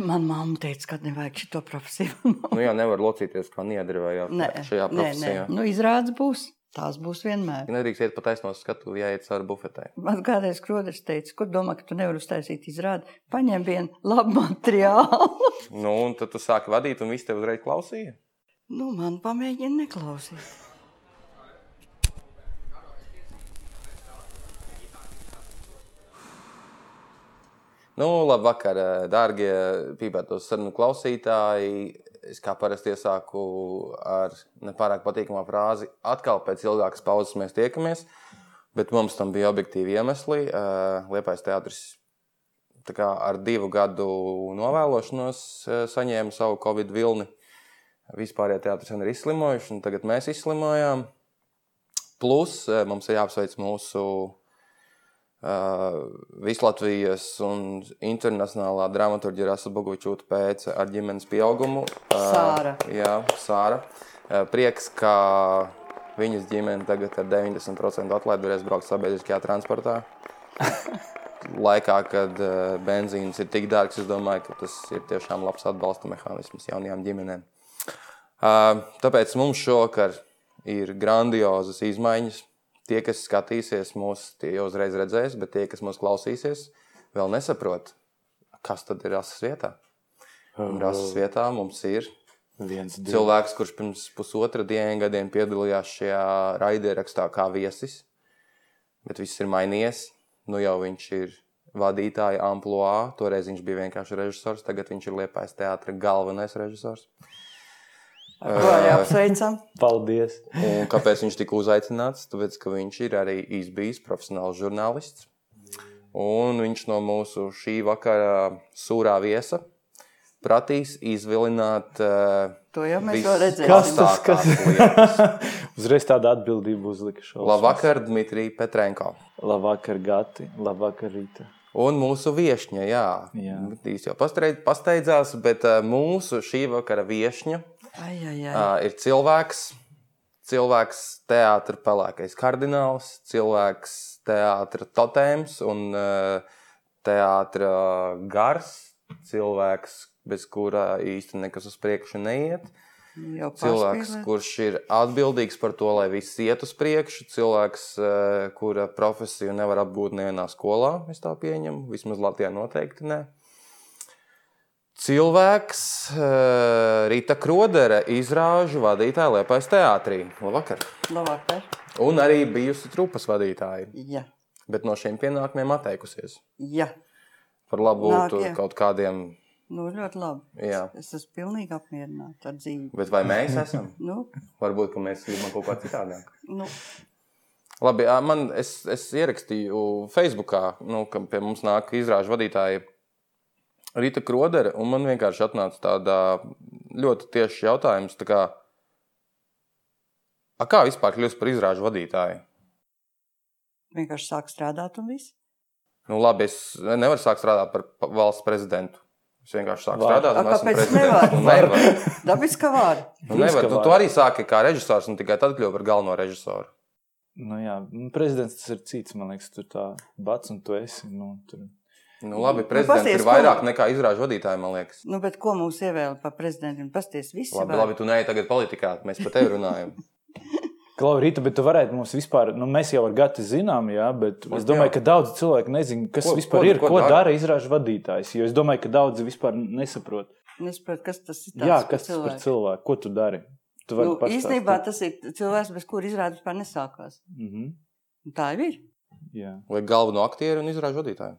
Man mamma teica, ka nevajag šo profesiju. Nu, jā, nevar locīties kā niedri vai nē, šajā nē, nē. profesijā. Nu, izrādes būs. Tās būs vienmēr. Nedrīkst iet pa taisno skatu, jāiet cauri bufetē. Man kādreiz kroders teica, kur domā, ka tu nevari uztaisīt izrādi. Paņem vienu labu materiālu. Nu, un tad tu sāki vadīt, un viss tev uzreiz klausīja. nu, man pamēģina neklausīt. Nu, labvakar, dārgie pīpētos sarunu klausītāji. Es kā parasti iesāku ar nepārāk patīkamu frāzi. Atkal pēc ilgākas pauzes mēs tiekamies, bet mums tam bija objektīvi iemesli. Liepais teātris ar divu gadu novēlošanos eh, saņēma savu covid vilni. Vispārējie teātris ir izslimojuši, un tagad mēs izslimojām. Plus eh, mums ir jāapsveic mūsu Vislatvijas un internacionālā dramaturģija Rasa Bogovičūta pēc ar ģimenes pieaugumu. Sāra. Jā, Sāra. Prieks, ka viņas ģimene tagad ar 90% atlaidu varēs braukt sabiedriskajā transportā. Laikā, kad benzīns ir tik dārgs, es domāju, ka tas ir tiešām labs atbalsta mehānisms jaunajām ģimenēm. Tāpēc mums šovakar ir grandiozas izmaiņas. Tie, kas skatīsies mūs, tie jau uzreiz redzēs, bet tie, kas mūs klausīsies, vēl nesaprot, kas tad ir rases vietā. Un rases vietā mums ir Viens, divi. cilvēks, kurš pirms pusotra dienu gadiem piedalījās šajā raidierakstā kā viesis, bet viss ir mainījies. Nu jau viņš ir vadītāja amplitūdā. Toreiz viņš bija vienkārši režisors, tagad viņš ir Liepais teātris galvenais režisors. Arī apsveicam? Paldies! Un kāpēc viņš tika uzaicināts? Tāpēc, ka viņš ir arī bijis profesionāls žurnālists. Un viņš no mūsu šī vakara sūrā viesa prasīs izvilināt uh, To jau mēs vēl redzēsim. Kas tas, lietas. Uzreiz tāda atbildība uzlika šo. Labvakar, Dmitrija Petrenko. Labvakar, Gati. Labvakar, Rīta. Un mūsu viesņa, jā, Jā. Jau pasteidz- pasteidzās, bet mūsu šī vakara viesņa Ai, ai, ai. uh, ir cilvēks, cilvēks teātris pelēkais kardināls, cilvēks teātris totēms un uh, teātris gars, cilvēks, bez kura īsti nekas uz priekšu neiet. Jau Cilvēks, pārspīlē. kurš ir atbildīgs par to, lai viss iet uz priekšu, cilvēks, eh, kura profesiju nevar apgūt nevienā skolā, es tā pieņemu, vismaz Latvijā noteikti ne. Cilvēks, eh, Rīta Krodere, izrāžu vadītāja Liepais teātrī. Labvakar! Labvakar. Un arī bijusi trupas vadītāja, Jā, bet no šiem pienākumiem atteikusies. jā. Par labu Nāk, būtu jā. kaut kādiem, Nu, ļoti labi. jā. Es esmu pilnīgi apmierināta ar dzīvi. Bet vai mēs esam? Nu, Varbūt, ka mēs gribam kaut kā citādāk. nu, Labi, man, es, es ierakstīju Facebookā, nu, ka pie mums nāk izrāžu vadītāja Rīta Krodere, un man vienkārši atnāca tāda ļoti tieši jautājums, tā kā, a, kā vispār kļūst par izrāžu vadītāju? vienkārši sāk strādāt un viss. Nu, labi, es nevaru sākt strādāt par pa- valsts prezidentu. Es vienkārši sāku Var. strādāt, un A, esmu kāpēc. Dabis, ka var. Nu, nevar. var. tu arī sāki kā režisors, un tikai tad kļuvi par galveno režisoru. Nu, jā, nu, prezidents tas ir cits. Man liekas, tur tā bats un tu esi. Nu, tur. Nu, labi, Nu, prezidents pasties, ir ko- vairāk nekā izrāžu vadītāji, man liekas. Nu, bet ko mums ievēl par prezidentu? Pasties, visi Labi, var. labi tu neej tagad politikā, mēs par tevi runājam. Klau, Rīta, bet tu varētu mums vispār, nu, mēs jau ar Gati zinām, jā, bet Nu, es domāju, jā. ka daudz cilvēku nezina, kas Ko- ko, vispār ko- ir, ko ko, ko dara? dara izrāžu vadītājs. Jo es domāju, ka daudzi vispār nesaprot. Nesaprot, kas tas ir. Jā, kas tas par cilvēks. cilvēku, ko tu dari? Tu Nu, īstenībā tas ir cilvēks, bez kura izrādes vispār nesākās. Mhm, Un Tā ir. jā. Vai galveno aktieru un izrāžu vadītāju?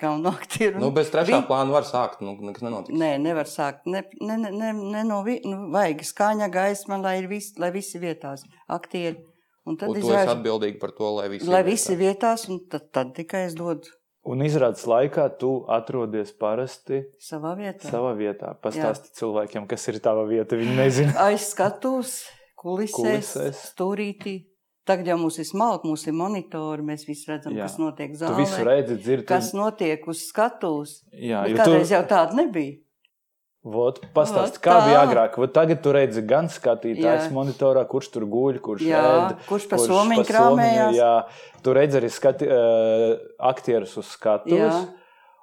Galvenā aktieru. Nu, bez trešā Vi- plāna var sākt, nu, nekas nenotiks. Nē, nevar sākt. Ne, ne, ne, ne, ne no vi, nu, vajag skaņa, gaisma, lai, ir vis, lai visi vietās aktieri. Un tad Un tu esi izrāžu, atbildīgi par to, lai visi lai ir visi vietā. vietās, un tad, tad tikai es dodu Un izrādes laikā tu atrodies parasti savā vietā. savā vietā. Pastāsti cilvēkiem, kas ir tava vieta. Viņi nezina. Aiz skatuves, kulisēs, Kulisēs. stūrītī. Tagad jau mums ir smalki, mums ir monitori, mēs visi redzam, Jā. kas notiek Tu visu zālē. redzi, dzirdi. Kas notiek uz skatuves? Jā, jo tu, Kādreiz jau tāda nebija. Vot, pastāsti, Vot kā bija agrāk. Vot tagad tu redzi gan skatītājs Jā. monitorā, kurš tur guļ, kurš Jā, ēd, kurš pa somiņu, krāmējās. Jā, tu redzi arī skati, uh, aktierus uz skatuves. Jā.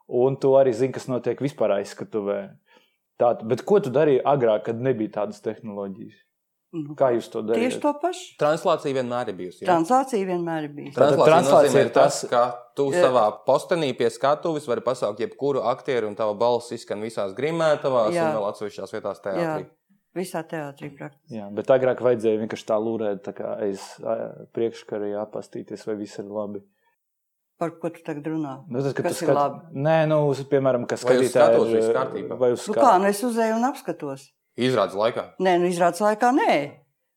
un tu arī zini, kas notiek vispār aizskatuvē. Tā, bet ko tu darīji agrāk, kad nebija tādas tehnoloģijas? Nu, Kā jūs to darījāt? Tieši to pašu. Translācija vienmēr ir bijusi. jā? Translācija vienmēr ir bijusi. Tātad Translācija, translācija ir tas, tas- ka tu Jā. savā postenī pie skatuves vari pasaukt jebkuru aktieru, un tava balss izskan visās grimētavās, Jā. un vēl atsevišķās vietās Jā, teātrī. visā teātrī praktiski. Jā, bet agrāk vajadzēja vienkārši tā lūrēt, tā kā aiz ā, priekškara jāpastīties, vai viss ir labi. Par ko tu tagad runā? Nu, tas, Kas tu ir labi? Nē, nu, piemēram, kas Vai uz skatītāji skatuves ir, kārtībā? Vai uz Nu kā, nu es uzēju un apskatos. Izrādes laikā. Nē, nu izrādes laikā nē.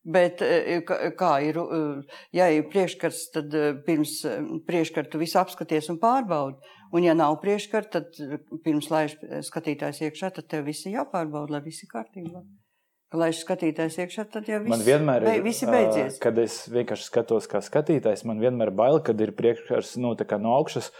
Bet eh, kā kā ir, eh, ja ir priekškars, tad pirms eh, priekškara tu visu apskaties un pārbaudi. Un ja nav priekškara, tad pirms laiž skatītājs iekšā, tad tev viss ir jāpārbauda, lai viss ir kārtībā. Kad laiž skatītājs iekšā, tad jau viss, Man vienmēr ir, ā, beidzies. kad es vienkārši skatos, kā skatītājs, man vienmēr ir bail, kad ir priekškars nu, tā kā no augšas,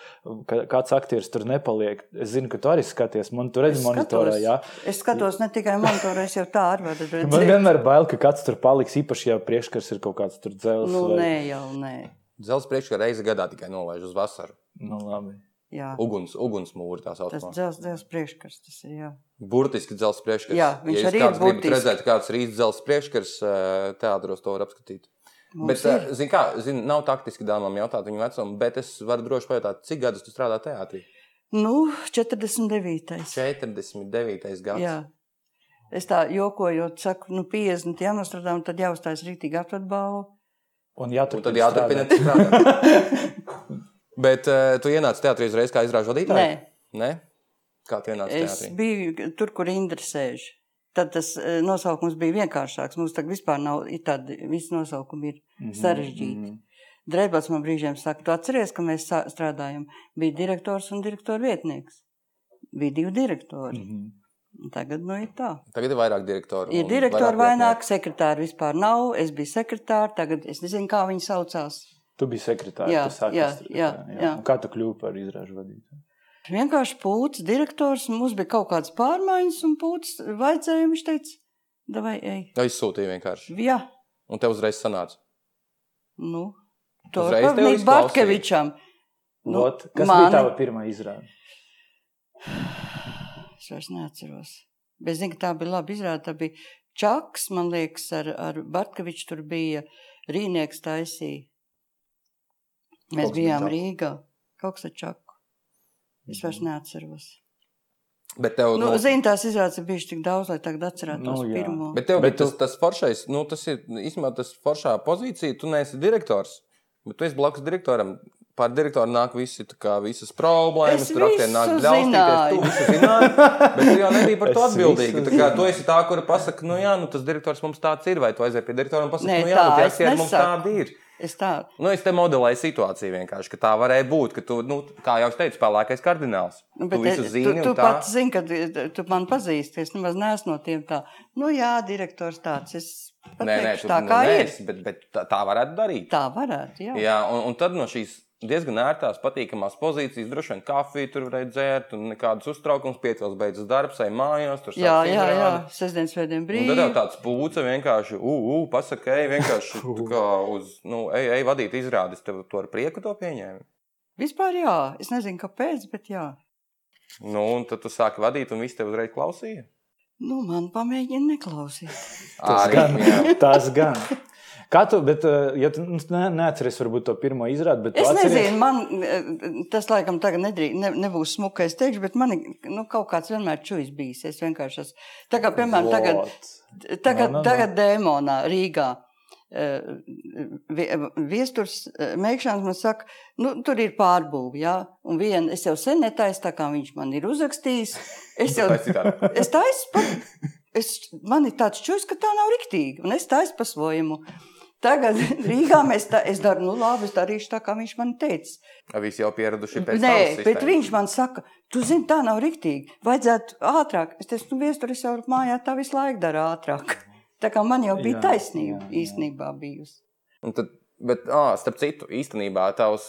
ka kāds aktieris tur nepaliek. Es zinu, ka tu arī skaties, man tur redz Es monitorā. Jā. Es skatos ne tikai monitorā, es jau tā arī varu Man redzēt. vienmēr ir bail, ka kāds tur paliks, īpaši, ja priekškars ir kaut kāds tur dzels. Nu, vai... nē, jau nē. Dzelzs priekšā reizi gadā tikai nolaiž uz vasaru. Nu, labi. Jā. Uguns, ugunsmūri tā Tas saucamā. dzels, dzels priekškars, tas ir, jā. Burtiski dzelzs priekškars. Jā, viņš ja arī ir burtiski. redzēt, kāds ir īsts dzelzs priekškars, eh, teātros to var apskatīt. Mums Bet, eh, zin kā, zin, nav taktiski dāmām jautāt viņu vecumu, bet es varu droši pajautāt, cik gadus tu strādā teātrī? Nu, 49. 49. gads. Jā. Es tā jokojot, saku, nu, 50 jānostrādā, un tad jāuzstājas rītīgi atvedbalvu. Un Un jāturpina tad jāturpina strādāt. Bet uh, tu ienāci teātrī uzreiz kā izrāžu vadītāja? Nē, Nē? Kā tu ienāci es teātrī? biju tur, kur Indra sēž. Tad tas eh, nosaukums bija vienkāršāks. Mums tagad vispār nav tādi, visi nosaukumi ir Mhm, sarežģīti. Drēbats man brīžiem saka, tu atceries, ka mēs strādājam. Bija direktors un direktora vietnieks. Bija divi direktori. Mhm. Tagad nu ir tā. Tagad ir vairāk direktoru. Ir direktori vairāk sekretāri vispār nav. Es biju sekretāri, tagad es nezinu, kā viņi saucās. Tu biji sekretārs. Jā, jā, jā, jā. Un Kā tu kļuvi par izrāžu vadītāju? Vienkārši pūcis, direktors, mums bija kaut kādas pārmaiņas, un pūcis vajadzēja. Viņš teica, vai ej. Jā, izsūtīja vienkārši. Jā, Un tev uzreiz sanāca. nu, to izklausīja. Bartkevičam. Nu, Vot, kas mani- bija tava pirmā izrāde? Es vairs neatceros. Bet es zinu, ka tā bija labi izrāda. Tā bija Čaks, man liekas, ar, ar Bartkeviču tur bija Rīnieks taisīja. Mēs bija bijām. Rīgā. Kaut kas ar Čaku. Es vairs Mhm. neatceros. Bet tev, Nu, nu, Zinu, tās izrādes bijušas tik daudz, lai tagad atcerētos Nu, jā. pirmo. bet tev Bet bet tas, tu- tas foršais, nu, tas ir īstenībā tas foršā pozīcija. Tu neesi direktors, bet tu esi blakus direktoram. Pār direktoru nāk visi, tā kā, visas problēmas, tur aktieri nāk visu bļaustīties. Tu visu zināji, bet tu jau nebija par to Es atbildīga. Tā kā tu esi tā, kura pasaka, nu jā, nu tas direktors mums tāds ir, vai tu aizies pie direktora un pasaki, Nē, nu jā, tā nu tie es aktieri mums tādi ir. Es tā, Nu, es te modelēju situāciju vienkārši, ka tā varēja būt, ka tu, nu, kā jau es teicu, spēlēkais kardināls. Nu, tu visu zini, tu, tu tā. pats zini, ka tu- tu man pazīsti. Es nemaz neesmu no tiem tā. Nu, jā, direktors tāds. Es Nē, nē, pateikšu tu tā nu, kā ir. neesi, bet, bet tā, tā varētu darīt. Tā varētu, jā. Jā, un, un tad no šīs diezgan ērtās, patīkamās pozīcijas, droši vien kafiju tur varēja dzērt, un nekādas uztraukums, piecels beidzas darbs, ej mājās, tur Jā, jā, jā. Sestdienas svētdien Un tad brīvi. tāds pūce vienkārši, ugh, pasaka, ej, vienkārši tā kā uz, nu, ej, ej vadīt izrādes, tev to ar prieku to pieņēmi. Vispār jā. Es nezinu, kāpēc, bet jā. Nu, un tad tu sāki vadīt, un viss tev uzreiz klausīja. Nu, man pamēģina neklausīt. Tas gan. jā. Tas gan. Kā tu, bet, eh, ja tu nu, ne, neatceries, varbūt to pirmo izrādi, bet Es atceries, nezinu, man eh, tas laikam tagad nedrīk, ne, nebūs smukais teikšu, bet man nu, kaut kāds vienmēr čujs bijis. Es vienkārši esmu. Tā kā, piemēram, tagad, Vot. tagad, No, no, no. tagad Dēmonā, Rīgā. eh, vie- Viesturs eh, Meikšāns man saka, nu, tur ir pārbūve, jā, un vien, es jau sen netaisu, tā kā viņš man ir uzrakstījis. Es jau, es taisu, pa, es, man ir tāds čujs, ka tā nav riktīgi, un es taisu pa svojumu. Tagad Rīgā mēs tā, es daru, nu labi, es darīšu tā, kā viņš man teica. Visi jau pieraduši pēc Nē, bet viņš man saka, tu zini, tā nav riktīgi. Vajadzētu ātrāk. Es teicu, nu, viestur, es jau mājā tā visu laiku daru ātrāk. Tā kā man jau bija Jā, taisnība jā, jā. īstenībā bijusi. Un Tad, bet, ah, starp citu, īstenībā tavs,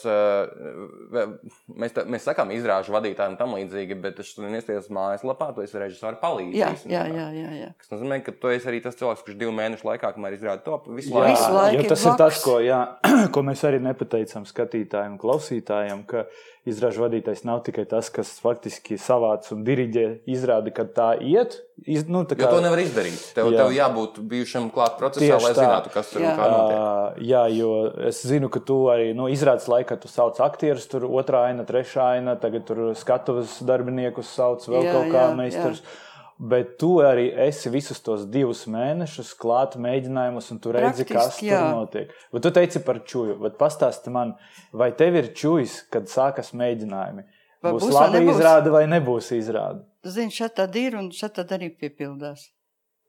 mēs, tā, mēs sakām, izrāžu vadītājiem tam līdzīgi, bet es tur iestājos mājaslapā, tu esi režisora palīdzīgs. Jā, jā, jā, jā, jā. Tas nozīmē, ka tu esi arī tas cilvēks, kurš divu mēnešu laikā, kamēr izrāda to visu Jā, laiku. Visu laiku jo ir tas ir tas, blakus. ko, jā, ko mēs arī nepateicām skatītājiem, klausītājiem, ka izrāžu vadītājs nav tikai tas, kas faktiski savāc un diriģē izrādi, kad tā iet. Iz, nu, tā kā, jo to nevar izdarīt. Tev, jā. tev jābūt bijušam klāt procesā, Tieši lai tā. zinātu, kas tur ir. Uh, jā, jo es zinu, ka tu arī nu, izrādes laikā tu sauc aktierus, tur otrā aina, trešā aina, tagad tur skatuves darbiniekus sauc vēl jā, kaut kā meistars. Jā bet tu arī esi visus tos divus mēnešus klāt mēģinājumus, un tu redzi, Praktiski, kas jā. tur notiek. Bet tu teici par čūju, bet pastāsti man, vai tev ir čūjas, kad sākas mēģinājumi? Vai būs, būs labi izrāde vai nebūs izrāde? Zini, šeit tad ir un šeit tad arī piepildās.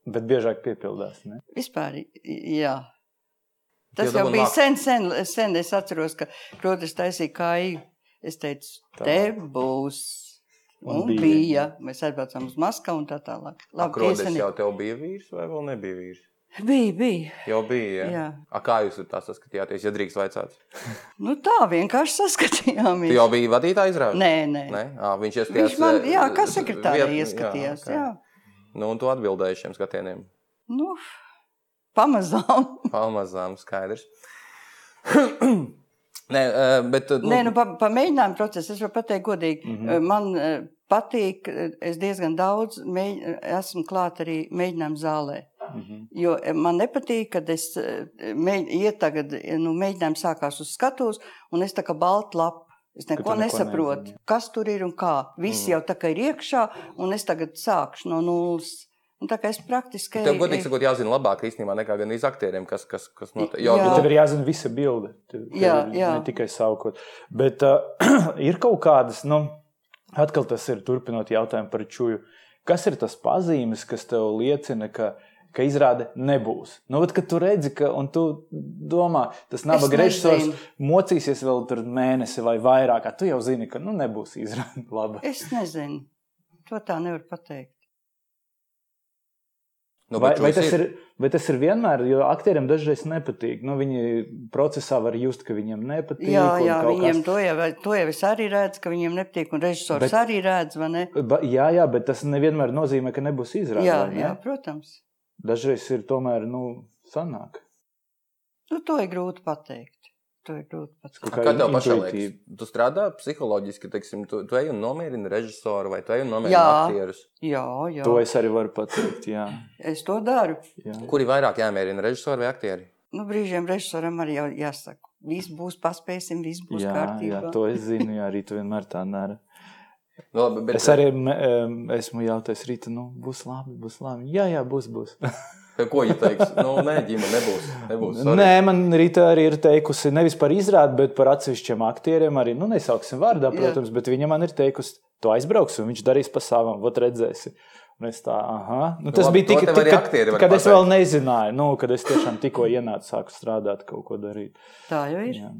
Bet biežāk piepildās, ne? Vispār, jā. Tas jau bija sen, sen, sen, es atceros, ka Krotis taisīja kāju. Es teicu, te būs Un, un bija. bija. Mēs aizbraucām uz Maskavu un tā tālāk. Labi, Krodes jau tev bija vīrs vai vēl nebija vīrs? Bija, bija. Jau bija. Ja? Jā. A, kā jūs tā saskatījāties, ja drīkst vaicāt? nu, tā vienkārši saskatījāmies. Tu jau biji vadītājs izrādījums? Nē, nē. nē? À, viņš ieskatījās. Viņš man, jā, kā sekretārē ieskatījās. Jā, okay. jā. Nu, un tu atbildēji šiem skatieniem? Nu, pamazām. pamazām, skaidrs. Nē, bet. Nu, Nē, nu, pa, pa mēģinājumu procesu es varu pateikt godīgi. Mm -hmm. Man patīk, es diezgan daudz mēģ, esmu klāt arī mēģinājumu zālē. Mm -hmm. Jo man nepatīk, kad es mēģ, iet tagad, nu, mēģinājumi sākās uz skatuves, un es tā kā balta lapa. Es neko, neko nesaprotu, nezinu. kas tur ir un kā. Viss mm. jau tā kā ir iekšā, un es tagad sākšu no nulles. Un tā kā es praktiski. Tev, godīgi sakot, jāzina labāk īstenībā nekā gan iz aktieriem, kas, kas, kas notiek. Jo, jā. Tev ir jāzina visa bilde. Tev, jā, tev jā. Ne tikai savu kaut. Bet uh, ir kaut kādas, nu, Atkal tas ir turpinot jautājumu par čūju. Kas ir tas pazīmes, kas tev liecina, ka, ka izrāde nebūs? Nu, bet, kad tu redzi, ka tu domā, tas nabaga režisors mocīsies vēl tur mēnesi vai vairāk, tu jau zini, ka nu, nebūs izrāde laba. Es nezinu. To tā nevar pateikt. Nu, vai, vai, tas ir, vai tas ir vienmēr, jo aktieriem dažreiz nepatīk. Nu, viņi procesā var just, ka viņiem nepatīk. Jā, jā viņiem kas... to, jau, to jau es arī redzu, ka viņiem nepatīk, un režisors bet, arī redz, vai ne? Ba, jā, jā, bet tas nevienmēr nozīmē, ka nebūs izrāde. Jā, ne? jā, protams. Dažreiz ir tomēr, nu, sanāk. Nu, to ir grūti pateikt. To ir grūti pats. Kā, kā tev pašai liekas? Tu strādā psiholoģiski, teiksim, tu, tu ej un nomierini režisoru vai tu ej un nomierini aktierus? Jā, jā. To es arī varu pateikt, jā. Es to daru. Jā. Kuri vairāk jāmierina, režisori vai aktieri? Nu, brīžiem režisoram arī jau jāsaka. Viss būs, paspēsim, viss būs jā, kārtībā. Jā, to es zinu, jā, arī tu vienmēr tā. Nu, labi, bet... Es arī esmu jautājis rīta, nu, būs labi, būs labi. Jā, jā, būs, būs. Ko viņa teiks? Nu, nē, ģimene nebūs. nebūs sorry. nē, man Rīta arī ir teikusi nevis par izrādi, bet par atsevišķiem aktieriem. Arī, nu, nesauksim vārdā, protams, Jā. bet viņa man ir teikusi, tu aizbrauksi un viņš darīs pa savam, vot redzēsi. Un es tā, aha. Nu, tas nu, bija tik, tik, kad, kad pateikt. es vēl nezināju, nu, kad es tiešām tikko ienācu, sāku strādāt, kaut ko darīt. Tā jau ir. Jā.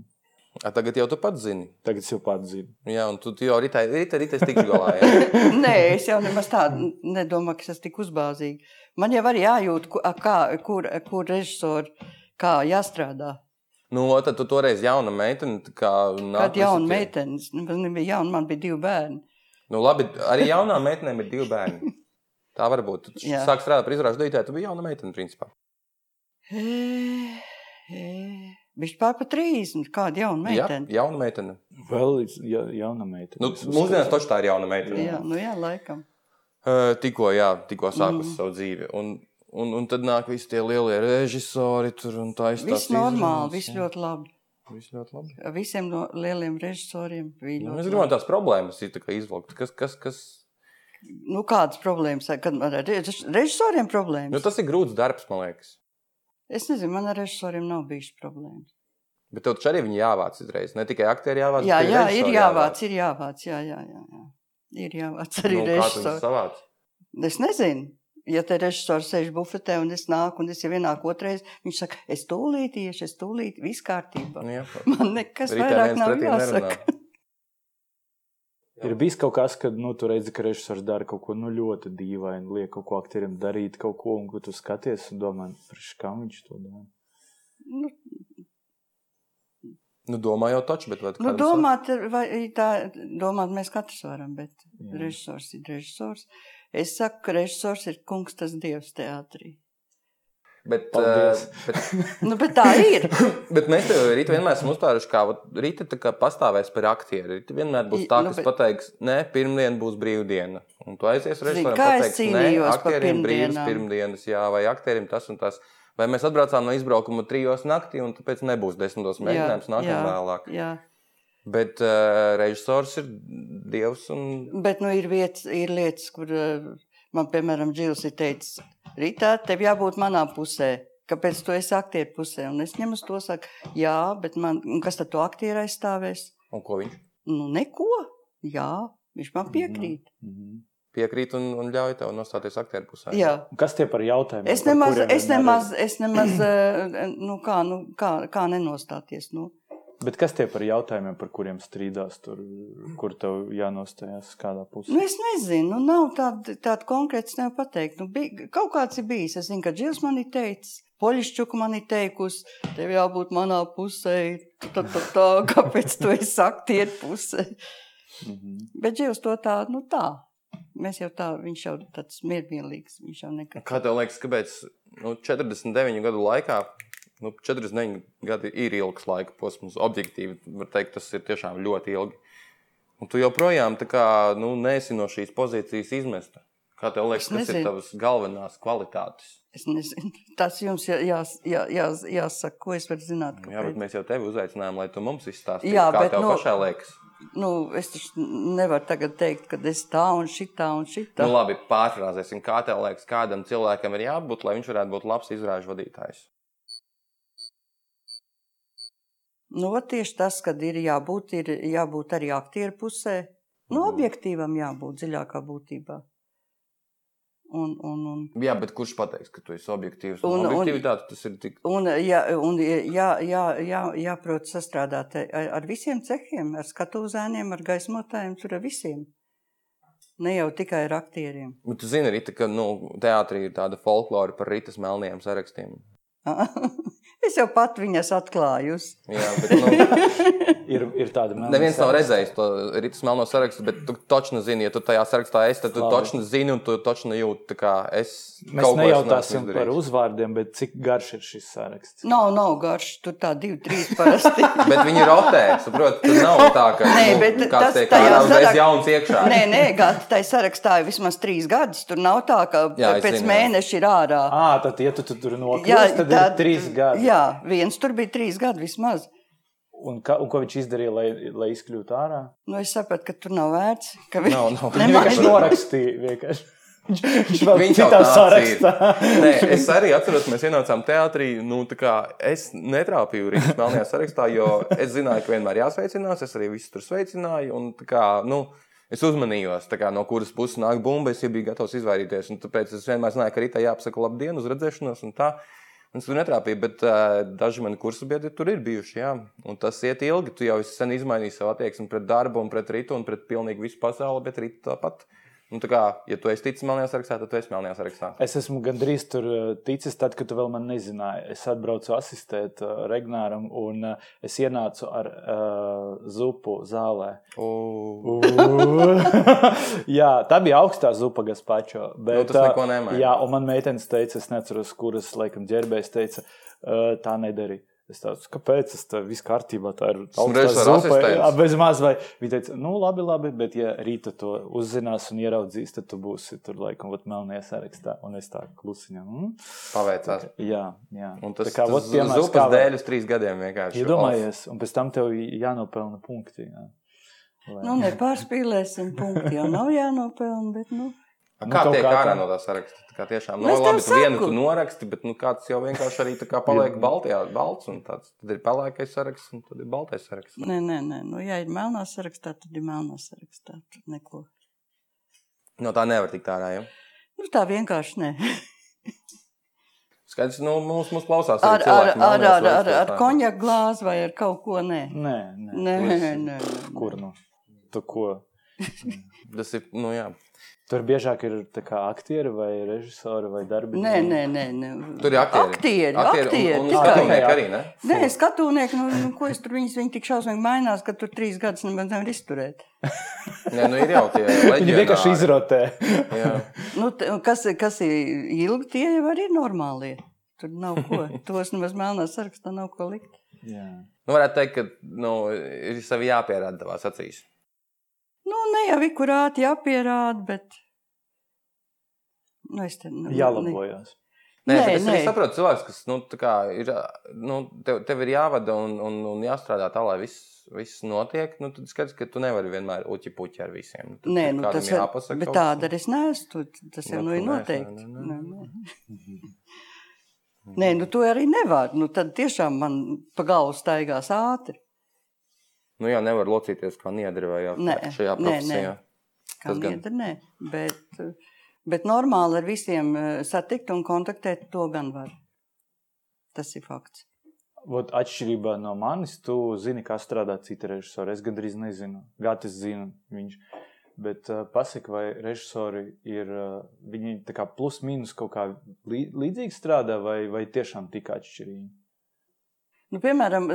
A, tagad jau tu pats zini. Tagad es jau pats zinu. Jā, un tu, tu jau rītā, rītā, rītā tikšu galā. Nē, es jau nemaz tādu nedomāju, ka es esmu tik uzbāzīgi. Man jau arī jājūt, kā, kur, kur režisori, kā jāstrādā. Nu, tad tu toreiz jauna meitene. Kā Kad jauna meitene, man nebija jauna, man bija divi bērni. Nu, labi, arī jaunām meitenēm ir divi bērni. Tā var būt. Tu sāk strādāt par izrāžu dītāju, tu biji jauna meitene, principā. E, e. Viņš pār pa 30, kāda jauna meitene. Jā, jauna meitene. Vēl ja, jauna meitene. Nu, mūsdienās taču tā ir jauna meitene. Jā, nu jā, laikam. Tikko, jā, tikko sākus mm. savu dzīvi. Un, un, un tad nāk visi tie lielie režisori tur un tā izstāsta. Viss normāli, viss ļoti labi. Viss ļoti labi. Visiem no lieliem režisoriem. Nu, mēs gribam tās problēmas izvilkt. Kas, kas, kas... Nu, kādas problēmas? Kad ar režisoriem problēmas? Nu, tas ir grūts darbs, man liekas. Es nezinu, man ar režisoriem nav bijis problēmas. Bet tev taču arī viņi jāvāc uzreiz. Ne tikai aktieri jāvāc. Jā, jā, ir jāvāc, jāvāc, ir jāvāc. Jā, jā, jā, jā. Ir jāvāc arī nu, režisori. Savāc? Es nezinu. Ja te režisors sēž bufetē un es nāku, un es jau ienāku otrais, viņš saka, es tūlīt iešu, es tūlīt, viss kārtībā. Nu, jā, Man nekas Rītā vairāk nav jāsaka. Nerunā. Ir bijis kaut kas, kad nu, tu redzi, ka režisors dara kaut ko nu, ļoti dīvainu, liek kaut ko aktierim darīt, kaut ko, un tu skaties un domā, kā viņš to dara. Nu, Nu, domā jau taču, bet vai nu, domāt, vai tā, domāt mēs katrs varam, bet Jā. režisors ir režisors. Es saku, ka režisors ir kungs tas dievs teātrī. Bet, uh, bet, nu, bet tā ir. bet mēs tev rīt vienmēr esam uzstāruši, kā Rīta kā pastāvēs par aktieru. Rīta vienmēr būs tā, nu, kas nu, bet... pateiks, nē, pirmdien būs brīvdiena. Un tu aizies restorānā un pateiks, nē, aktierim brīvs pirmdienas, jā, vai aktierim tas un tas. Vai mēs atbraucām no izbraukuma trijos naktī, un tāpēc nebūs desmitos mēģinājums nākamā vēlāk. Jā. Bet uh, režisors ir dievs. Un... Bet nu, ir, vietas, ir lietas, kur uh, man, piemēram, Džils ir teicis, Rītā, tev jābūt manā pusē. Kāpēc tu esi aktieru pusē? Un es ņemu to saku, jā, bet man, kas tad to aktieru aizstāvēs? Un ko viņš? Nu, neko. Jā, viņš man piekrīt. Mm -hmm piekrīt un, un ļauj tev nostāties aktieru pusē. Jā. Kas tie par jautājumiem? Es nemaz, es nemaz, es nemaz eh, nu, kā, nu, kā, kā nenostāties. Nu. Bet kas tie par jautājumiem, par kuriem strīdās, tur, kur tev jānostājās kādā pusē? Nu, es nezinu, nu, nav tāda, tāda konkrēta, nevar pateikt. Nu, bija, kaut kāds ir bijis. Es zinu, ka Džils man ir teicis, Poļšķuka man ir teikusi, tev jābūt manā pusē. Tā, tā, tā, kāpēc tu esi aktieru pusē? Mm -hmm. Bet Džils to tā, nu tā. Mēs jau tā, viņš jau tāds miermīlīgs, viņš jau nekad. Kā tev liekas, kāpēc nu, 49 gadu laikā, nu, 49 gadi ir ilgs laika posms, objektīvi var teikt, tas ir tiešām ļoti ilgi. Un tu joprojām tā kā, nu, neesi no šīs pozīcijas izmesta. Kā tev liekas, kas ir tavas galvenās kvalitātes? Es nezinu. Tas jums jā, jā, jā, jā, jāsaka, ko es varu zināt. Kāpēc? Jā, bet mēs jau tevi uzaicinājām, lai tu mums izstāstītu, kā bet, tev nu, pašai liekas nu, es nevaru tagad teikt, ka es tā un šitā un šitā. Nu, labi, pārfrāzēsim, kā tev liekas, kādam cilvēkam ir jābūt, lai viņš varētu būt labs izrāžu vadītājs. Nu, tieši tas, kad ir jābūt, ir jābūt arī aktieru pusē. Nu, mm. objektīvam jābūt dziļākā būtībā. Un, un, un, jā, bet kurš pateiks, ka tu esi objektīvs? Un, un, objektivitāte tas ir tik. Un, jā, un jā, jā, jā, jāprot sastrādāt ar, visiem cehiem, ar skatūzēniem, ar gaismotājiem, tur ar visiem. Ne jau tikai ar aktieriem. Bet tu zini, Rita, ka nu, teātrī ir tāda folklora par Ritas melniem sarakstiem. Es jau pat viņas atklāju. Jā, bet nu, ir, ir tāda monēta. Neviens nav redzējis to rītas melno sarakstu, bet tu taču zini, ja tu tajā sarakstā esi, tad tu taču zini un tu taču jūti, kā es. Mēs nejautāsim par uzvārdiem, bet cik garš ir šis saraksts? Nav, nav garš, tur tā divi, trīs parasti. bet viņi rotē, saprot, tur nav tā, ka nē, nu, bet kāds tas, tiek ārā uzreiz sarak... jauns iekšā. Nē, nē, gāt, tai sarakstā ir vismaz trīs gadus, tur nav tā, ka jā, pēc zinu, mēneša ir ārā. Ā, tad, ja tu, tu tur nokļūst, tad tā, ir trīs gadi. Jā, viens tur bija trīs gadi vismaz. Un, ka, un ko viņš izdarīja, lai, lai izkļūtu ārā? Nu, es sapratu, ka tur nav vērts. Ka vi... nav, nav. Viņš vienkārši norakstīja. Vienkārši. Viņš vēl bija citā sarakstā. Nē, es arī atceros, mēs ienācām teātrī. Nu, es netrāpīju Rīgas melnajā sarakstā, jo es zināju, ka vienmēr jāsveicinās. Es arī visus tur sveicināju. Un, kā, nu, es uzmanījos, kā, no kuras puses nāk bumba. Es jau biju gatavs izvairīties. Tāpēc es vienmēr zināju, ka rītā jāpasaka labdien, uz redzēšanos. Es tur netrāpīju, bet uh, daži mani kursu biedri tur ir bijuši. Jā. Un tas iet ilgi. Tu jau sen izmainījis savu attieksmi pret darbu, pret rītu un pret pilnīgi visu pasauli, bet rītu tāpat. Uh, Nu, kā, ja tu esi ticis melnajā sarakstā, tad tu esi melnajā sarakstā. Es esmu gandrīz tur eh, ticis, tad, kad tu vēl man nezināji. Es atbraucu asistēt uh, Regnāram, un uh, es ienācu ar uh, zupu zālē. Uh. jā, tā bija augstā zupa, kas pačo. Bet, nu, tas neko nemaina. Jā, un man meitenes teica, es neceros, kuras, laikam, ģērbējs teica, uh, tā nedarīja. Es teicu, kāpēc tas tā viss kārtībā, tā ir zupa, jā, bez maz. Vai viņa teica, nu labi, labi, bet ja rīta to uzzinās un ieraudzīs, tad tu būsi tur laikam vat melnajā sarakstā. Un es tā klusiņā. Mm. Paveicās. Jā, jā. Un tas, kā, tas piemērs, kā, dēļ uz trīs gadiem vienkārši. Iedomājies, un pēc tam tev jānopelna punkti. Jā. Lai... Nu, nepārspīlēsim punkti, jau nav jānopelna, bet nu. Nu, kā tiek ārā no tā saraksta? Tā kā tiešām nav nu, labi, tu vienu tu noraksti, bet nu, kāds jau vienkārši arī paliek baltajā, balts, un tāds, tad ir pelēkais saraksts, un tad ir baltais saraksts. Nē, nē, nē. Nu, ja ir melnā sarakstā, tad ir melnā sarakstā. Tur neko. No tā nevar tikt ārā, jau? Nu, tā vienkārši nē. Skaidrs, nu, mums, mums klausās ar, ar, ar, ar, ar, ar konjaku glāzi vai ar kaut ko nē. Nē, nē. nē, nē, nē. Kur nu? Tu ko? Tas ir, nu jā. Tur biežāk ir aktieri vai režisori vai darbinieki. Nē, nē, nē, nē. Tur ir aktieri. Aktieri, aktieri, aktieri un, un skatūnieki arī, ne? Nē, skatūnieki, nu, nu, ko es tur viņas, viņi tik šausmīgi mainās, ka tur trīs gadus nemaz nevar izturēt. nē, nu ir jau tie leģionāri. Viņi vienkārši izrotē. nu, kas, kas ir ilgi, tie jau arī ir normālie. Tur nav ko. Tos nemaz melnā sarakstā nav ko likt. Jā. Nu, varētu teikt, ka nu, ir sevi jāpierāda tavās acīs. Nu, ne jau ikurāti jāpierāda, bet. Nu, es te, nu, Jālabojas. Nē, Nē, nē, es nē. saprotu, cilvēks, kas nu, tā kā ir, nu, tev, tev ir jāvada un, un, un jāstrādā tā, lai viss, viss notiek. Nu, tad skaties, ka tu nevari vienmēr uķi puķi ar visiem. Nu, tad Nē, nu, tas ir. jāpasaka Bet tāda arī es neesmu. Tas jau Nu, ir noteikti. Nē, nē. Nē, nu to arī nevar. Nu, tad tiešām man pa galvu staigās ātri. Nu, jā, nevar locīties kā niedri vai jā, Nē, šajā nē, profesijā. Kā Tas gan. niedra, nē. Bet, bet normāli ar visiem eh, satikt un kontaktēt to gan var. Tas ir fakts. Vot, atšķirībā no manis, tu zini, kā strādā citi režisori. Es gandrīz nezinu. Gatis zina viņš. Bet uh, pasaka, vai režisori ir uh, viņi tā kā plus mīnus kaut kā lī, līdzīgi strādā, vai, vai tiešām tik atšķirīgi? Nu, piemēram,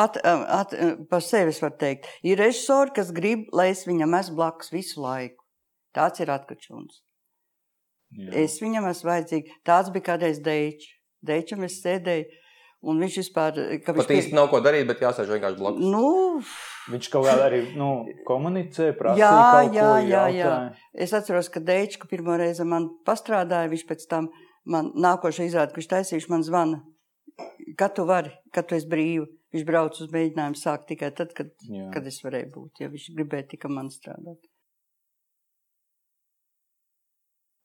at, at, par sevi es varu teikt, ir režisori, kas grib, lai es viņam esmu blakus visu laiku. Tāds ir atkačuns. Jā. Es viņam esmu vajadzīga. Tāds bija kādreiz Deičs. Deičam es sēdēju, un viņš vispār. ka viņš Pat īsti nav ko darīt, bet jāsēž vienkārši blakus. Nu, Viņš kaut kādā arī nu, komunicē, prasa Jā, kaut jā, ko. jā, jā. es atceros, ka Deičs, ka pirmo reizi man pastrādāja, viņš pēc tam man nākošais izrāda, ka viņš taisījuši man zvana. Kad tu vari, kad tu esi brīva. Viņš brauc uz mēģinājumu sākt tikai tad, kad, Jā. kad es varēju būt. Ja viņš gribēja tikai man strādāt.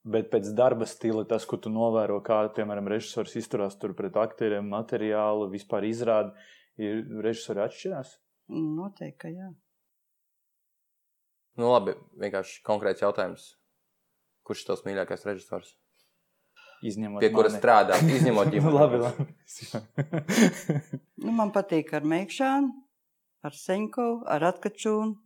Bet pēc darba stila, tas, ko tu novēro, kā piemēram režisors izturās tur pret aktieriem, materiālu, vispār izrādi, ir režisori atšķirās. Noteikti, ka jā. Nu, labi, vienkārši konkrēts jautājums. Kurš ir tavs mīļākais režisors? Izņemot Pie kura mani. strādā, izņemot Nu, ģimeni. labi, labi. Nu, man patīk ar Meikšānu, ar Seņkovu, ar Atkačūnu.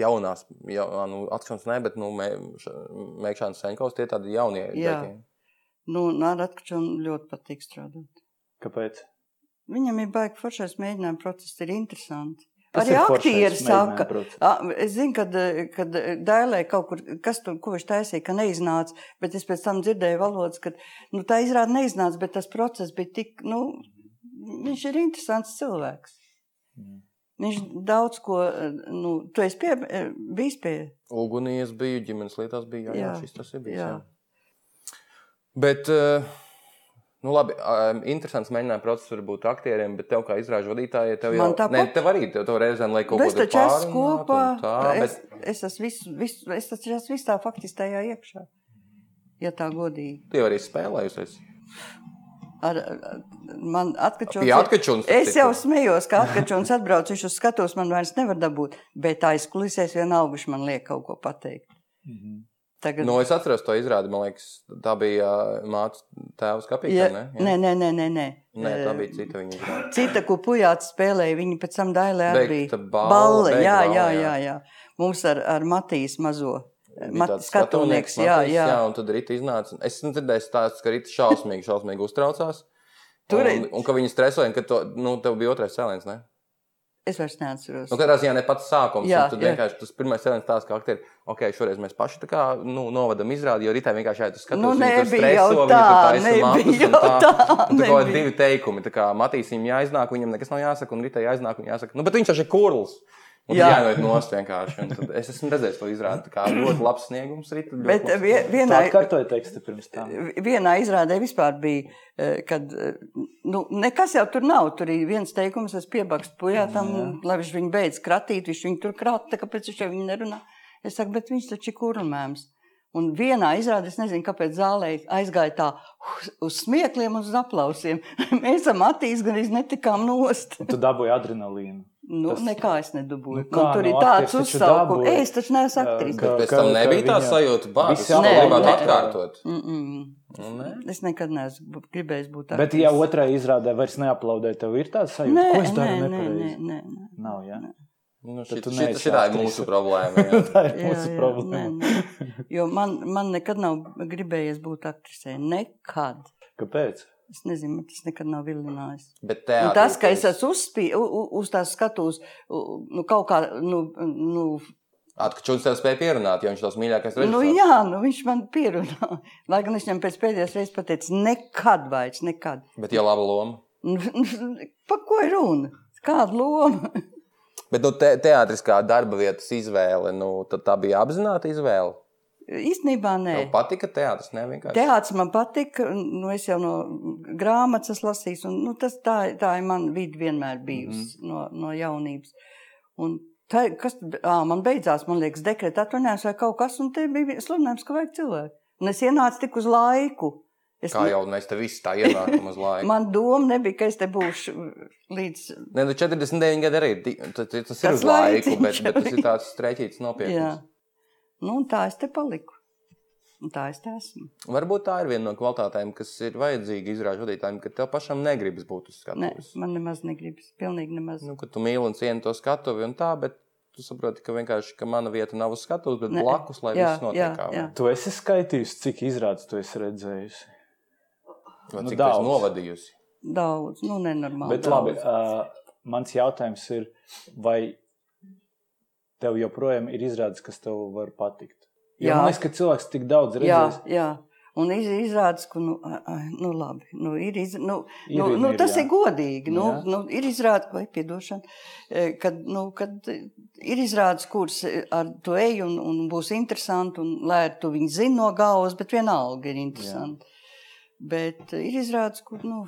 Jaunās, jau, nu, atskans ne, bet, nu, Mēkšāns Senkovs, tie tādi jaunie. Jā. dēļi. Nu, ar Atkačūnu ļoti patīk strādāt. Kāpēc? Viņam ir baigi foršais mēģinājuma process, ir interesanti. Kas Arī aktieri saka, es zinu, kad, kad Dailē kaut kur, kas tur, ko viņš taisīja, ka neiznāca, bet es pēc tam dzirdēju valodas, ka, nu, tā izrāda neiznāca, bet tas process bija tik, nu, viņš ir interesants cilvēks. Mm. Viņš daudz ko, nu, tu esi pie, bijis pie, Ugunī es biju, ģimenes lietās biju, jā, jā, Jā, šis tas ir bijis. jā. Jā. Bet, eh, nu labi, eh, interesants mēģinājuma process var būt aktieriem, bet tev kā izrāžu vadītājai, tev jau, tāpat. ne, tev arī, tev, tev reizēm, lai kaut Bet ko es tur taču esmu kopā, Tā, es, bet es esmu visu, visu, es taču esmu visu tā faktiski tajā iekšā, ja tā godīgi. tu jau arī spēlējusies. Ar, ar- man atkačons. Atkačunas, starp Es jau smējos, ka atkačons atbrauc, viņš uz skatos man vairs nevar dabūt, bet aizkulisēs vienalga viņš man liek kaut ko pateikt. Mhm. Tagad, Nu, es atceros to izrādi, man liekas, tā bija mātes tēvs kapīte, ja, ne? nē, nē, nē, nē, nē. Nē, tā Eh, bija cita viņa izrāde. Cita, ko pujāts spēlēja, viņa pēc tam dailē arī bija. balle, Balle, jā, jā, jā. jā, jā. Mums ar, ar Matīs mazo. Mat, skatunieks, jā, Matīs, jā. jā. Un tad Rīta iznāca. Es dzirdēju stāstus, ka Rīta šausmīgi, šausmīgi uztraucās. Tur un, ir- un ka viņi stresoja, un ka to, nu, tev bija otrais cēliens, ne? Es vairs neatceros. Nu, katrā ziņā ne pats sākums. Jā, tad vienkārši tas pirmais cēliens tāds, ka aktieri, ok, šoreiz mēs paši tā kā, nu, novadam izrādi, jo Rītā vienkārši jāiet uz skatuves. Nu, nebija jau tā, nebija jau tā. Un tā kā nebija. divi teikumi, tā kā Matīsim jāiznāk, viņam nekas nav jāsaka, un Rītā jāiznāk, un jāsaka, nu, bet viņš taču ir kurls. Un Jā. jā, jāiet nost vienkārši. Es esmu redzējis to izrādi. Tā kā ļoti labs sniegums. Rīta, ļoti Bet labs. vie- Tā vienā, atkārtoja tekstu pirms tam. vienā izrādē vispār bija, eh, kad eh, nu, nekas jau tur nav. Tur ir viens teikums, es piebakstu pujātam, lai viņš viņu beidz kratīt, viņš viņu tur krata, kāpēc viņš jau viņu nerunā. Es saku, bet viņš taču ir kurlmēms. Un vienā izrādē, es nezinu, kāpēc zālē aizgāja tā uz- smiekliem un uz aplausiem. Mēs am attīs, gan arī netikām nost. Un tu dabūji adrenalīnu. Nu, Tas- nekā es nedabūju. Nu kā, Man tur ir nu, tāds aktieris taču uzsaukums. dabūja. Es taču neesmu aktris. Ka- Bet pēc ka- tam ka nebija tā sajūta, Es to aplausi gribētu nē. atkārtot. Mm -mm. Nu, nē. Es nekad neesmu gribējis būt tāds. Bet, ja otrā izrādē vairs neaplaudē, tev ir tāds sajūta, Nē, ko es nē, daru nē, nē, nepareizi. nē, nē. Nav, jā. Nu, Tad šit, tu šit, šitā ir aktrise. mūsu problēma. jā. Tā ir Jā, mūsu jā, problēma. nē, nē. Jo man, man nekad nav gribējies būt aktrisē. Nekad. Kāpēc? Es nezinu, tas nekad nav vilinājis. Teātrī tas, ka es esmu uzspī, u, u, uz tās skatus, u, nu, kaut kā nu, nu, Atkačuns tev spēja pierunāt, jo viņš tos mīļākais režisors. Nu, jā, nu, viņš man pierunā. Lai gan es viņam pēc pēdējās reizes pateicu, nekad vairs, nekad. Bet ja laba loma. Nu, pa ko ir runa? Kāda loma? Bet nu, te, teātriskā darba vietas izvēle, nu, tā bija apzināta izvēle. Īstenībā nē. Tev patika teātris, ne vienkārši. Teātris man patika, nu es jau no grāmatas lasīju, un nu, tas tā, tā ir man vidi vienmēr bijusi mm. no, no jaunības. Un Tā, kas ā, man beidzās, man liekas, dekreta atvaļinājums vai kaut kas, un te bija sludinājums, ka vajag cilvēku. Un es ienācu tik uz laiku. Es Kā jau mēs te visi tā ienākam uz laiku. Man doma nebija, ka es te būšu līdz. Ne, nu 49 gadi arī tas, tas ir uz laiku, bet, bet tas ir tāds strēķīts nopietns. Jā. Nu, un tā es te paliku. Un tā es te esmu. Varbūt tā ir viena no kvalitātēm, kas ir vajadzīga izrāžu vadītājiem, ka tev pašam negribas būt uz skatuves. Nē, man nemaz negribas, pilnīgi nemaz. Nu, ka tu mīli un cieni to skatuvi un tā, bet tu saproti, ka vienkārši ka mana vieta nav uz skatuves, bet ne. blakus, lai jā, viss notiek. Jā, jā. Tu esi skaitījusi, cik izrādes tu esi redzējusi? Vai nu, cik daudz novadījusi? Daudz, nu nenormāli. Bet daudz. labi, uh, mans jautājums ir, vai tev joprojām ir izrādes, kas tev var patikt? Jo jā. man liekas, ka cilvēks tik daudz redzēs. Jā, jā. Un iz, izrādās, ka nu, nu, labi, nu, ir, iz, nu, ir, nu, nu, tas jā. ir godīgi. Nu, jā. nu, ir izrādās, vai piedošana, kad, nu, kad ir izrādās, kuras ar to ej un, un būs interesanti, un lai ar to viņi zina no galvas, bet vienalga ir interesanti. Jā. Bet ir izrādās, kur nu,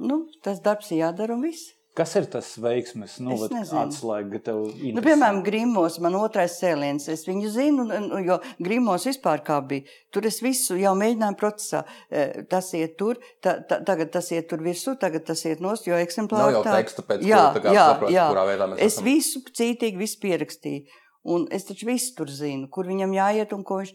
nu, tas darbs ir jādara un viss. Kas ir tas veiksmes nu, atslēga, ka tev ir? Nu, piemēram, Grimos, man otrais cēliens, es viņu zinu, jo Grimos vispār kā bija. Tur es visu jau mēģināju procesā. E, tas iet tur, ta, ta, tagad tas iet tur virsū, tagad tas iet nost, jo eksemplāri Nav jau tā. teksta pēc jā, kur, tā kā jā, saprot, jā. kurā veidā mēs Es esam. visu cītīgi, visu pierakstīju. Un es taču visu tur zinu, kur viņam jāiet un ko viņš...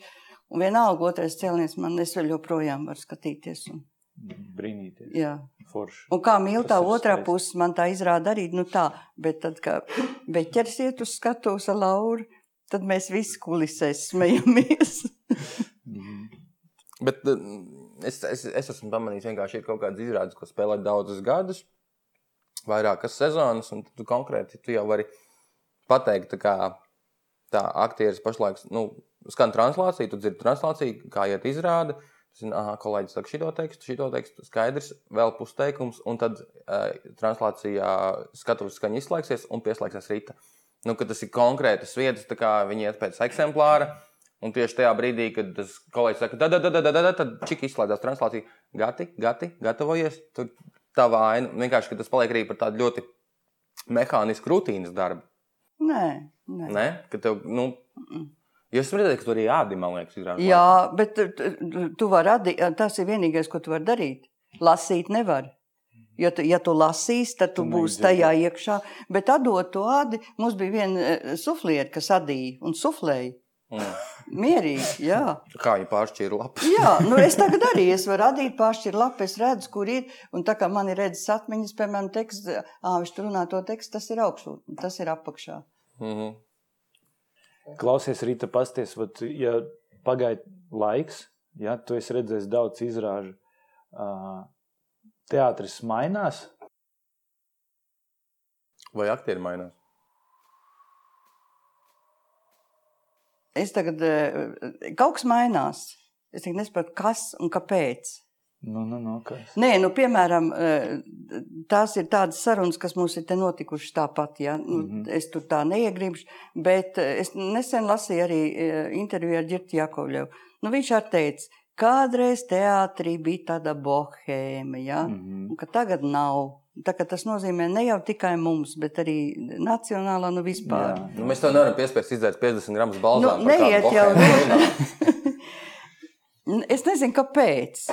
Un vienalga otrais cēliens man es vēl joprojām varu skatīties. Un brīnīties. Jā. Forši. Un kā mīl tā otrā puse, man tā izrāda arī, nu tā, bet tad, kā beķers iet uz skatuves ar Lauru, tad mēs visi kulisēs smejamies. bet eh, es, es, es esmu pamanījis, vienkārši ir kaut kādas izrādes, ko spēlē daudzus gadus, vairākas sezonas, un tu konkrēti tu jau vari pateikt, tā kā tā aktieris pašlaik, nu, skan translācija, tu dzirdi translāciju, kā iet izrāda, Zinu, ah, kolēģis saka, šito tekstu, šito tekstu, skaidrs, vēl pusteikums, un tad uh, translācijā skatuves skaņa izslēgsies un pieslēgsies rīta. Nu, tas ir konkrētas vietas, kā viņi iet pēc eksemplāra. Un tieši tajā brīdī, kad tas kolēģis saka, da, da, da, tad čik izslēdzās translācija. Gati, gati, gatavojies. Tad tā vaina vienkārši, ka tas paliek arī par tādu ļoti mehānisku rutīnas darbu. Nē, nē. nē? Ka tev, nu. Jūs redzat, ka tur arī ādi, man liekas, izrādās. Jā, bet tu vari adīt, tas ir vienīgais, ko tu vari darīt. Lasīt nevar. Ja tu, ja tu lasīsi, tad tu, tu būsi tajā iekšā. Bet atdot to ādi, mums bija viena e, sufliera, kas adīja un suflēja. Mm. Mierīgi, jā. Kā viņa pāršķīra lapu? jā, nu es tagad arī es varu radīt pāršķīru lapu, es redzu, kur ir. Un tā kā man ir redzes atmiņas, piemēram, teksts, ā, viņš runā to tekstu, tas ir augšā, tas ir apakšā. Mm -hmm. Klausies, Rīta, pasties, vat, ja pagaid laiks, ja tu esi redzējis daudz izrāžu, teātris mainās? Vai aktieri mainās? Es tagad kaut kas mainās. Es tikai nesaprotu, kas un kāpēc. Nu, nu, nu, kas? Nē, nu, piemēram, eh, tās ir tādas sarunas, kas mums ir notikušas tāpat. Ja? Nu, mm -hmm. Es tur tā neiegribšu, bet eh, es nesen lasīju arī eh, interviju ar Girtu Jakovļevu. Nu, viņš arī teica, kādreiz teātrī bija tāda bohēma, ja? mm -hmm. ka tagad nav. Tā, tas nozīmē ne jau tikai mums, bet arī nacionālā, nu vispār. Jā. Nu, mēs to nevaram piespiest izdarīt 50 gramus balzām. Nu, neiet jau. es nezinu, kāpēc.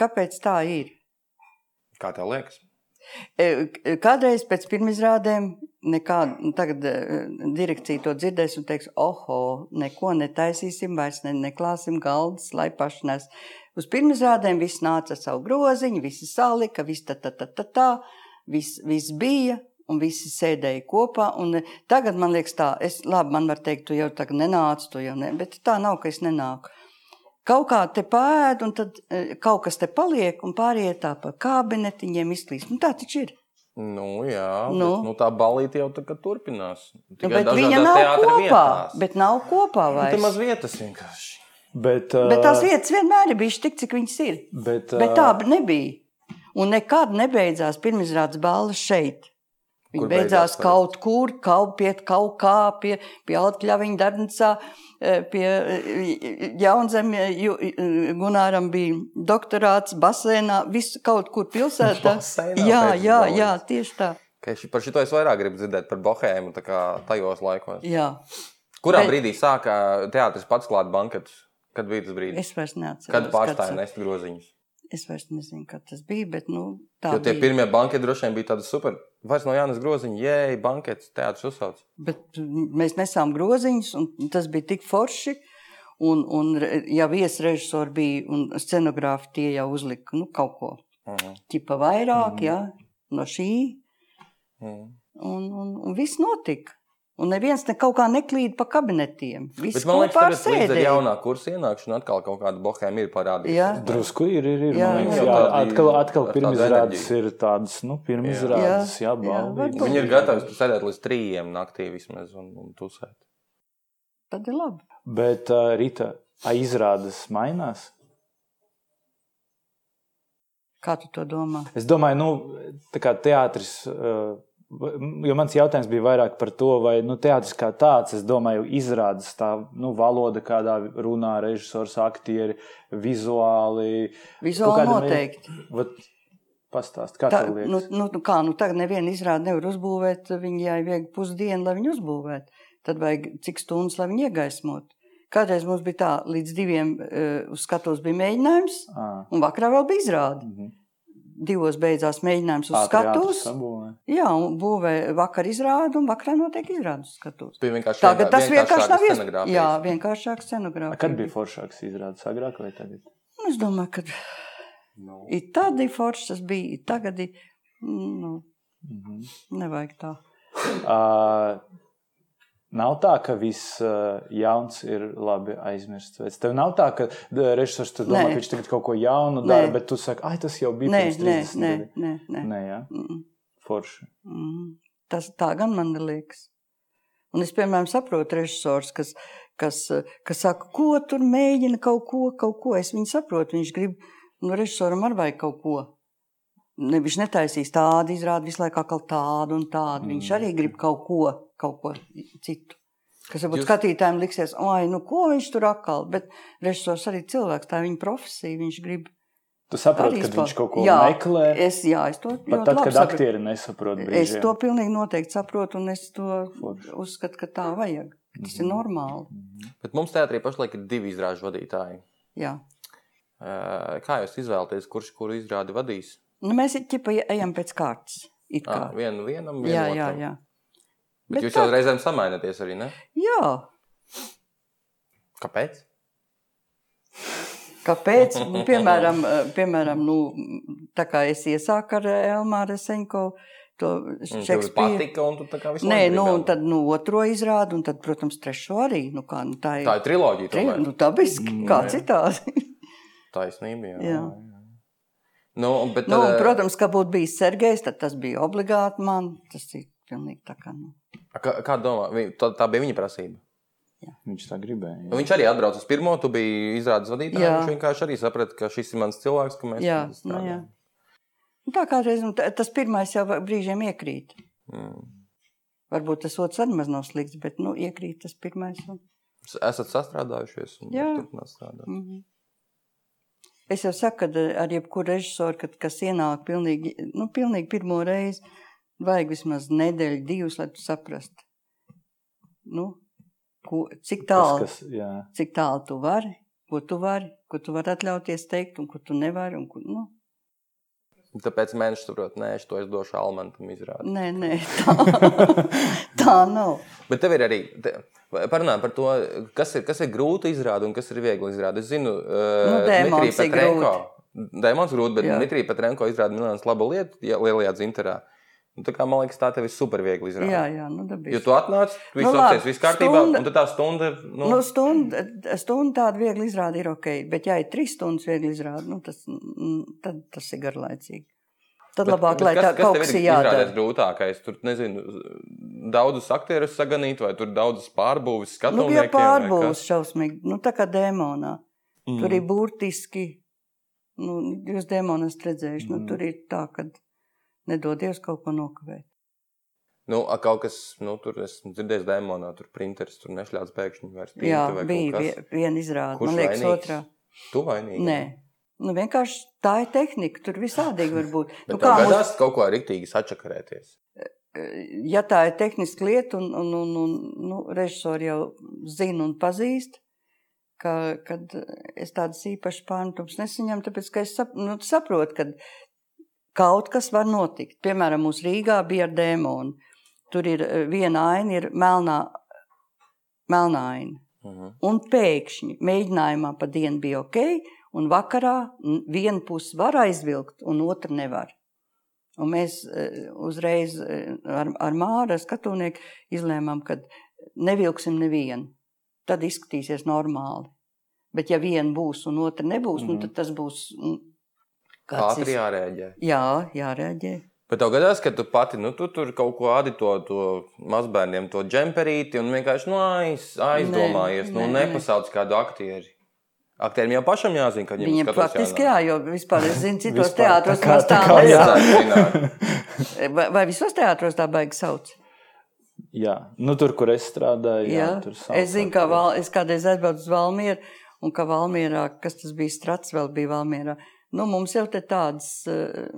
Kāpēc tā ir? Kā tev liekas? E, kādreiz pēc pirmizrādēm, nekā, tagad e, direkcija to dzirdēs un teiks, oho, neko netaisīsim, vairs ne, neklāsim galdas, lai paši nes. Uz pirmizrādēm viss nāca savu groziņu, visi salika, viss tā, tā, tā, tā, tā, viss, viss bija, un visi sēdēja kopā. Un tagad man liekas, tā, es, labi, man var teikt, tu jau tagad nenāc, tu jau ne, bet tā nav, ka es nenāku. Kaut kā te pēd, un tad e, kaut kas te paliek, un pārējie tā pa kabinetiņiem izklīst. Nu, tā taču ir. Nu, jā, nu. Bet, nu, tā balīti jau tā turpinās. Nu, bet viņa nav kopā. Vietās. Bet nav kopā vairs. Nu, maz vietas vienkārši. Bet, uh, bet tās vietas vienmēr ir bijušas tik, cik viņas ir. Bet, uh, bet tā nebija. Un nekad nebeidzās pirmizrādes balvas šeit. Viņa beidzās, beidzās kaut kur, kaut, pie, kaut kā, pie, pie Altkļaviņa darbnīcā, pie Jaunzemē, Gunāram bija doktorāts basēnā, visu kaut kur pilsētā. Basēnā jā, jā, jā, tieši tā. Par šito es vairāk gribu dzirdēt par bohēmu, tā kā tajos laikos. Jā. Kurā Bet... brīdī sāka teātris pats klāt banketus? Kad bija tas brīdis? Es vairs neatceros. Kad pārstāja nest groziņus? Es vairs nezinu, kad tas bija, bet nu, tā jo tie bija. pirmie banketi droši vien bija tādi super. Vairs no Jānis groziņa, jēj, bankets, teātris uzsauc. Bet mēs nesām groziņus, un tas bija tik forši. Un, un jau viesrežisori bija un scenogrāfi tie jau uzlika nu, kaut ko. Mhm. Tipa vairāk, mhm. -huh. ja, no šī. Mhm. -huh. Un, un, un viss notika. Un neviens ne kaut kā neklīd pa kabinetiem. Viss man liekas, ka līdz ar jaunā kursa ienākšanu atkal kaut kāda bohēma ir parādījusies. Jā, drusku ir. ir, ir jā, liekas, jā, jā, atkal, atkal pirmizrādes ir tādas, nu, pirmizrādes, jā, jā, baudīt. Viņi ir gatavi sēdēt līdz trījiem naktī vismaz un, un tusēt. Tad ir labi. Bet, uh, Rita, izrādes mainās? Kā tu to domā? Es domāju, nu, tā kā teātris. Uh, Jo mans jautājums bija vairāk par to, vai nu, teātris kā tāds, es domāju, izrādas tā nu, valoda, kādā runā režisors, aktieri, vizuāli. Vizuāli noteikti. Vat, Pastāst, kā tā, nu, nu, nu, kā, nu, tagad nevienu izrādi nevar uzbūvēt, viņi jāievieг pusdienu, lai viņu uzbūvētu. Tad vajag cik stundas, lai viņu iegaismot. Kādreiz mums bija tā, līdz diviem uh, uz skatos bija mēģinājums, à. un vakarā vēl bija izrāde. Mm -hmm divos beidzās mēģinājums uz skatuves. Jā, un būvē vakar izrādu, un vakarā notiek izrādes skatuves. Tagad tas vienkārši nav iespējams. Jā, vienkāršāk scenogrāfija. Kad bija foršāks izrādes agrāk vai tagad? Nu, es domāju, ka no. ir tad ir foršs tas bija, tagad ir, nu, mm -hmm. nevajag tā. Uh, Nav tā, ka viss uh, jauns ir labi aizmirsts. Vai tev nav tā, ka režisors domā, nē. ka viņš tagad kaut ko jaunu dara, bet tu saki, ah, tas jau bija nē, pirms 30 nē, gadiem. Nē, nē, nē. jā? Mm. Forši. Mm. Tas tā gan man liekas. Un es, piemēram, saprotu režisors, kas, kas, kas saka, ko tur mēģina kaut ko, kaut ko. Es viņu saprotu, viņš grib, nu, režisoram arī vajag kaut ko. Ne, viņš netaisīs tādu izrādi visu laiku, tādu un tādu. Mm. Viņš arī grib kaut ko kaut ko citu. Kas varbūt Jūs... skatītājiem liksies, oi, nu ko viņš tur atkal, bet režisors arī cilvēks, tā ir viņa profesija, viņš grib. Tu saproti, ka viņš kaut ko jā, meklē. Es, jā, es to Pat tad, kad saprotu. aktieri nesaprot brīžiem. Es to pilnīgi noteikti saprotu, un es to Forši. uzskatu, ka tā vajag. Tas mm -hmm. ir mhm. normāli. Mm -hmm. Bet mums teātrī pašlaik ir divi izrāžu vadītāji. Jā. Kā jūs izvēlaties, kurš kuru izrādi vadīs? Nu, mēs ķipa ejam pēc kārtas. Ah, vienu, vienam, vienu jā, jā, jā. Bet, Bet jūs jau reizēm samaināties arī, ne? Jā. Kāpēc? Kāpēc? Piemēram, piemēram nu, tā kā es iesāku ar Elmāru Senko, to Šekspīru. patika, un tu tā kā visu Nē, nu, un tad, nu, otro izrādu, un tad, protams, trešo arī. Nu, kā, nu, tā ir, tā ir triloģija, tri, tomēr. Nu, dabiski, kā citādi. Taisnība, jā. jā. jā. Nu, bet, nu, un, protams, ka būtu bijis Sergejs, tad tas bija obligāti man. Tas ir pilnīgi tā kā. Nu. Kā, kā domā, tā, tā bija viņa prasība? Jā. Viņš tā gribēja. Jā. Viņš arī atbrauca uz pirmo, tu biji izrādes vadītājs. Viņš vienkārši arī saprata, ka šis ir mans cilvēks, ka mēs jā, nu, jā. Nu, tā kā reiz, tas pirmais jau brīžiem iekrīt. Mm. Varbūt tas otrs arī maz nav slikts, bet nu, iekrīt tas pirmais. Un... Esat sastrādājušies un turpināt strādāt. Mm -hmm. Es jau saku, ka ar jebkuru režisoru, kad, kas ienāk pilnīgi, nu, pilnīgi pirmo reizi, Vajag vismaz nedēļu, divas, lai tu saprastu, nu, ko, cik tālu, kas, kas, cik tālu tu vari, ko tu vari, ko tu vari atļauties teikt, un ko tu nevari. Un, ko, nu. Tāpēc mēnesis saprot, nē, es to es došu Almantam izrādīt. Nē, nē, tā, tā nav. Bet tev ir arī, te, parunājam par to, kas ir, kas ir grūti izrādīt un kas ir viegli izrādīt. Es zinu, uh, nu, Dēmons ir grūti. Dēmons grūti, bet Dmitrija Petrenko izrāda Milānas labo lietu lielajā dzinterā. Nu, tā kā, man liekas, tā tev ir super viegli izrādīt. Jā, jā, nu, dabiski. Jo tu atnāc, viss nu, apsies, viss kārtībā, stunda, un tad tā stunda. Nu... Nu, stunda, stunda tāda viegli izrāda ir ok, bet ja ir trīs stundas viegli izrāda, nu, tas, tad tas ir garlaicīgi. Tad bet, labāk, bet lai kas, tā kaut kas ir jādara. Tas grūtākais. Tur, nezinu, daudzus aktierus saganīt, vai tur daudzas pārbūves skatīt. Nu, ja pārbūves šausmīgi, nu tā kā dēmonā. Mm. Tur ir burtiski, nu, jūs dēmonas redzējuši, mm. nu, tur ir tā, ka nedodies kaut ko nokavēt. Nu, a, kaut kas, nu, tur esmu dzirdējis dēmonā, tur printeris, tur nešļāts pēkšņi vairs. Jā, bija viena izrāda, man liekas, vainīgs? otrā. Tu vainīgi? Nē. Nu, vienkārši tā ir tehnika, tur visādīgi var būt. Bet nu, kā gadās mums... kaut ko riktīgi sačakarēties? Ja tā ir tehniska lieta, un, un, un, un nu, režisori jau zina un pazīst, ka, kad es tādas īpašas pārmetums nesaņemu, tāpēc, ka es sap, nu, saprotu, ka kaut kas var notikt. Piemēram, mūsu Rīgā bija ar dēmonu. Tur ir viena aina, ir melnā, melnā aina. Uh mhm. -huh. Un pēkšņi mēģinājumā pa dienu bija ok, un vakarā viena puse var aizvilkt, un otra nevar. Un mēs e, uzreiz e, ar, ar Māru skatūnieku izlēmām, ka nevilksim nevienu. Tad izskatīsies normāli. Bet ja viena būs un otra nebūs, mm -hmm. nu, tad mhm. tas būs. Ātri jārēģē. Jā, jārēģē. Bet tev gadās, ka tu pati nu, tu tur kaut ko adi to, to mazbērniem, to džemperīti un vienkārši nu, aiz, aizdomājies, nē, nu, nē, nepasauc kādu aktieri. Aktierim jau pašam jāzina, ka viņam ir faktiski jā, jo vispār es zinu, citos teātros tā, tā, tā nesauc. vai, vai visos teātros tā baigi sauc? Jā, nu tur, kur es strādāju, jā, jā. tur sauc. Es zinu, ka val, es kādreiz aizbraucu uz Valmieru, un ka Valmierā, kas tas bija, Strats vēl bija Valmierā, nu mums jau tādas eh,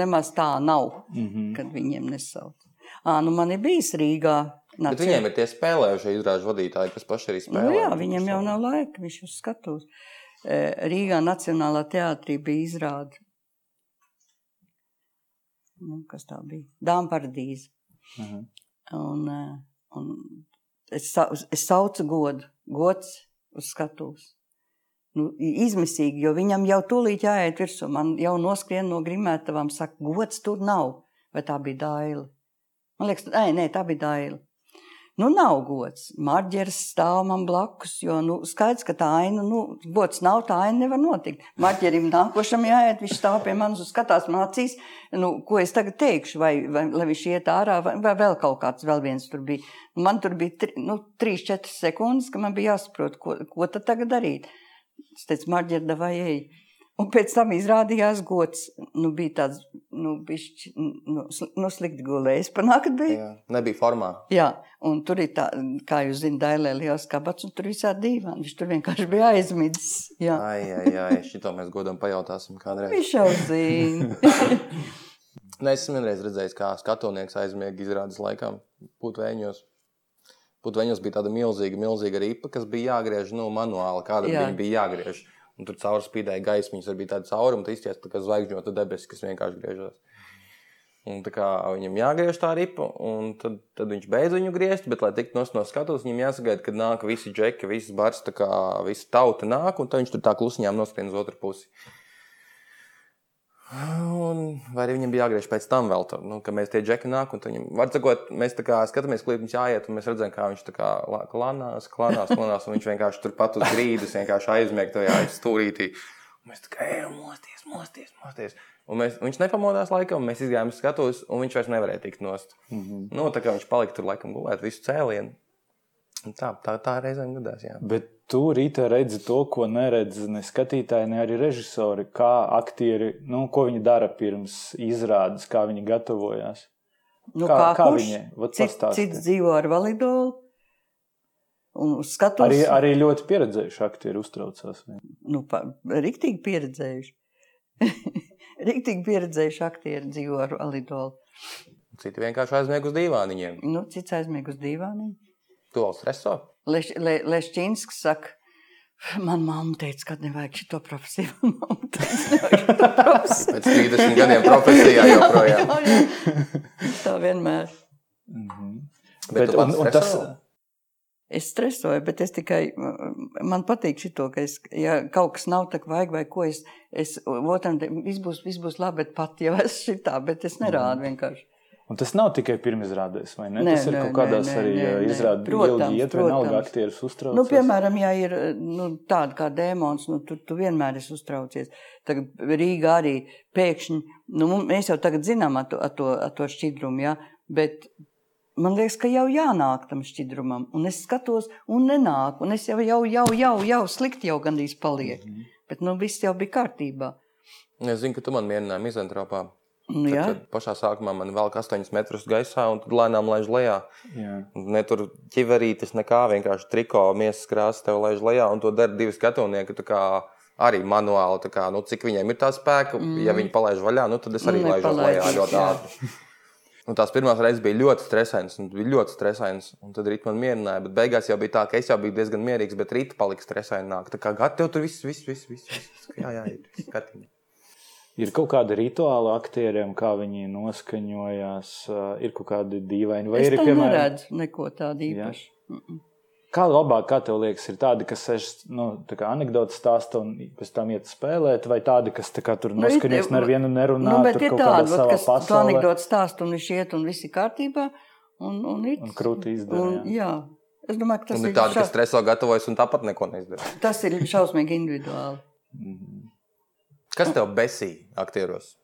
nemaz tā nav, mm -hmm. kad viņiem nesauc. Ā, nu man ir bijis Rīgā Nāc, Bet viņiem ir tie spēlējušie izrāžu vadītāji, kas paši arī spēlē. Nu, jā, viņiem jau nav laika, viņš uz skatos. E, Rīgā Nacionālā teātrī bija izrāde. Nu, kas tā bija? Dāma paradīze. Uh mhm. -huh. un, e, un es, es saucu godu, gods uz skatuves. Nu, izmisīgi, jo viņam jau tūlīt jāiet virsū. Man jau noskrien no grimētavām, saka, gods tur nav. Vai tā bija daila? Man liekas, nē, nē tā bija daila. Nu, nav gods. Marģeris stāv man blakus, jo nu, skaidrs, ka tā aina, nu, gods nav, tā aina nevar notikt. Marģerim nākošam jāiet, viņš stāv pie manis un skatās man acīs, nu, ko es tagad teikšu, vai, vai lai viņš iet ārā, vai, vai vēl kaut kāds, vēl viens tur bija. Man tur bija tri, nu, 3-4 sekundes, ka man bija jāsaprot, ko, ko tad tagad darīt. Es teicu, Marģeri, vai ej. Un pēc tam izrādījās gods. Nu, bija tāds, nu, bišķi, nu, nu slikti gulējis. Panākat bija? Jā, nebija formā. Jā, un tur ir tā, kā jūs zināt, dailē liels kabats, un tur visā dīvāni. Viņš tur vienkārši bija aizmidzis. Jā. Ai, ai, ai, šito mēs godam pajautāsim kādreiz. Viņš jau zina. ne, es vienreiz redzēju, kā skatonieks aizmiega izrādes laikā putvēņos. Putvēņos bija tāda milzīga, milzīga ripa, kas bija jāgriež, nu, manuāli, kāda Jā. viņa bija jāgriež. Un tur caur spīdēja gaismiņas, var bija tāda cauruma, tā izties tā kā zvaigžņota debesis, kas vienkārši griežas. Un tā kā viņam jāgriež tā ripa, un tad, tad viņš beidz viņu griezt, bet, lai tiktu no skatuves, viņam jāsagaida, kad nāk visi džeki, visas bars, tā kā visa tauta nāk, un tad viņš tur tā klusiņām noskrien uz otru pusi. Un, vai arī viņam bija jāgriež pēc tam vēl, tā, nu, ka mēs tie džeki nāk, un viņam, var sakot, mēs tā kā skatāmies klip, viņš jāiet, un mēs redzam, kā viņš tā kā klanās, klanās, klanās, un viņš vienkārši tur pat uz grīdas vienkārši aizmieg tajā aizstūrītī. Un mēs tā kā ejam mosties, mosties, mosties. Un mēs, viņš nepamodās laikam, mēs izgājām skatos, un viņš vairs nevarēja tikt nost. Mm -hmm. Nu, tā kā viņš palika tur laikam gulēt visu cēlienu. Tā, tā, tā reizēm gadās, jā. Bet tu rītā redzi to, ko neredz ne skatītāji, ne arī režisori. Kā aktieri, nu, ko viņi dara pirms izrādes, kā viņi gatavojās. Nu, kā, kā, kā viņi cits, cits dzīvo ar validolu. Skatos, arī, arī ļoti pieredzējuši aktieri uztraucās. Nu, pa, riktīgi pieredzējuši. riktīgi pieredzējuši aktieri dzīvo ar validolu. Citi vienkārši aizmieg uz dīvāniņiem. Nu, cits aizmieg uz dīvāniņiem. Tu vēl streso? Leš, Le, Lešķīnskis saka, man mamma teica, ka nevajag šito profesiju. Pēc 30 gadiem profesijā joprojām. jā, jā. Tā vienmēr. Mm -hmm. Bet, bet un, un tas... Es stresoju, bet es tikai, man patīk šito, ka es, ja kaut kas nav tā, vajag vai ko, es, es otram, viss būs, viss būs labi, bet pat jau es šitā, bet es nerādu mm. vienkārši. Un tas nav tikai pirmizrādēs, vai ne? Nē, tas ir nē, kaut kādās nē, arī izrādēs, ilgi iet, vienalga aktieris uztraucas. Nu, piemēram, ja ir nu, tāda kā dēmons, nu, tu, tu vienmēr esi uztraucies. Tagad Rīgā arī pēkšņi, nu, mēs jau tagad zinām ar to, ar to, ar to šķidrumu, ja? bet man liekas, ka jau jānāk tam šķidrumam. Un es skatos, un nenāk, un es jau, jau, jau, jau, jau slikti jau gandrīz paliek. Mm -hmm. Bet, nu, viss jau bija kārtībā. Es zinu, ka tu man mierināji mizantropā. Nu, tad, tad pašā sākumā man vēl 8 metrus gaisā, un tad lēnām laiž lejā. Jā. Ne tur ķiverītis, nekā vienkārši triko miesas krāsa tev laiž lejā, un to dara divi skatonieki. Arī manuāli, kā, nu, cik viņiem ir tā spēka. Mm. Ja viņi palaiž vaļā, nu, tad es arī nu, laižu lejā ļoti ātri. Un tās pirmās reizes bija ļoti stresains, un bija ļoti stresains. Un tad rītā man mierināja, bet beigās jau bija tā, ka es jau biju diezgan mierīgs, bet rītā palika stresaināk. Tā kā gatavi tur viss, viss, viss, viss, viss. Jā, jā, ir skatījumi. Ir kaut kāda rituāla aktieriem, kā viņi noskaņojās, ir kaut kādi dīvaini vai es ir piemēram... neredzu neko tādu īpašu. Ja? Kā labāk, kā tev liekas, ir tādi, kas sēž nu, anekdotas stāsta un pēc tam iet spēlēt, vai tādi, kas kā, tur nu, noskaņojas, nevienu nerunā? Nu, bet ir tādi, kas tu anekdotas stāsta un viņš iet un viss ir kārtībā. Un, un, it, un krūti izdara. Jā. jā. Es domāju, ka tas un ir. tādi, šaus... kas streso gatavojas un tāpat neko neizdara. Tas ir šausmīgi individuāli. Mhm. Kas tev besīja aktieros?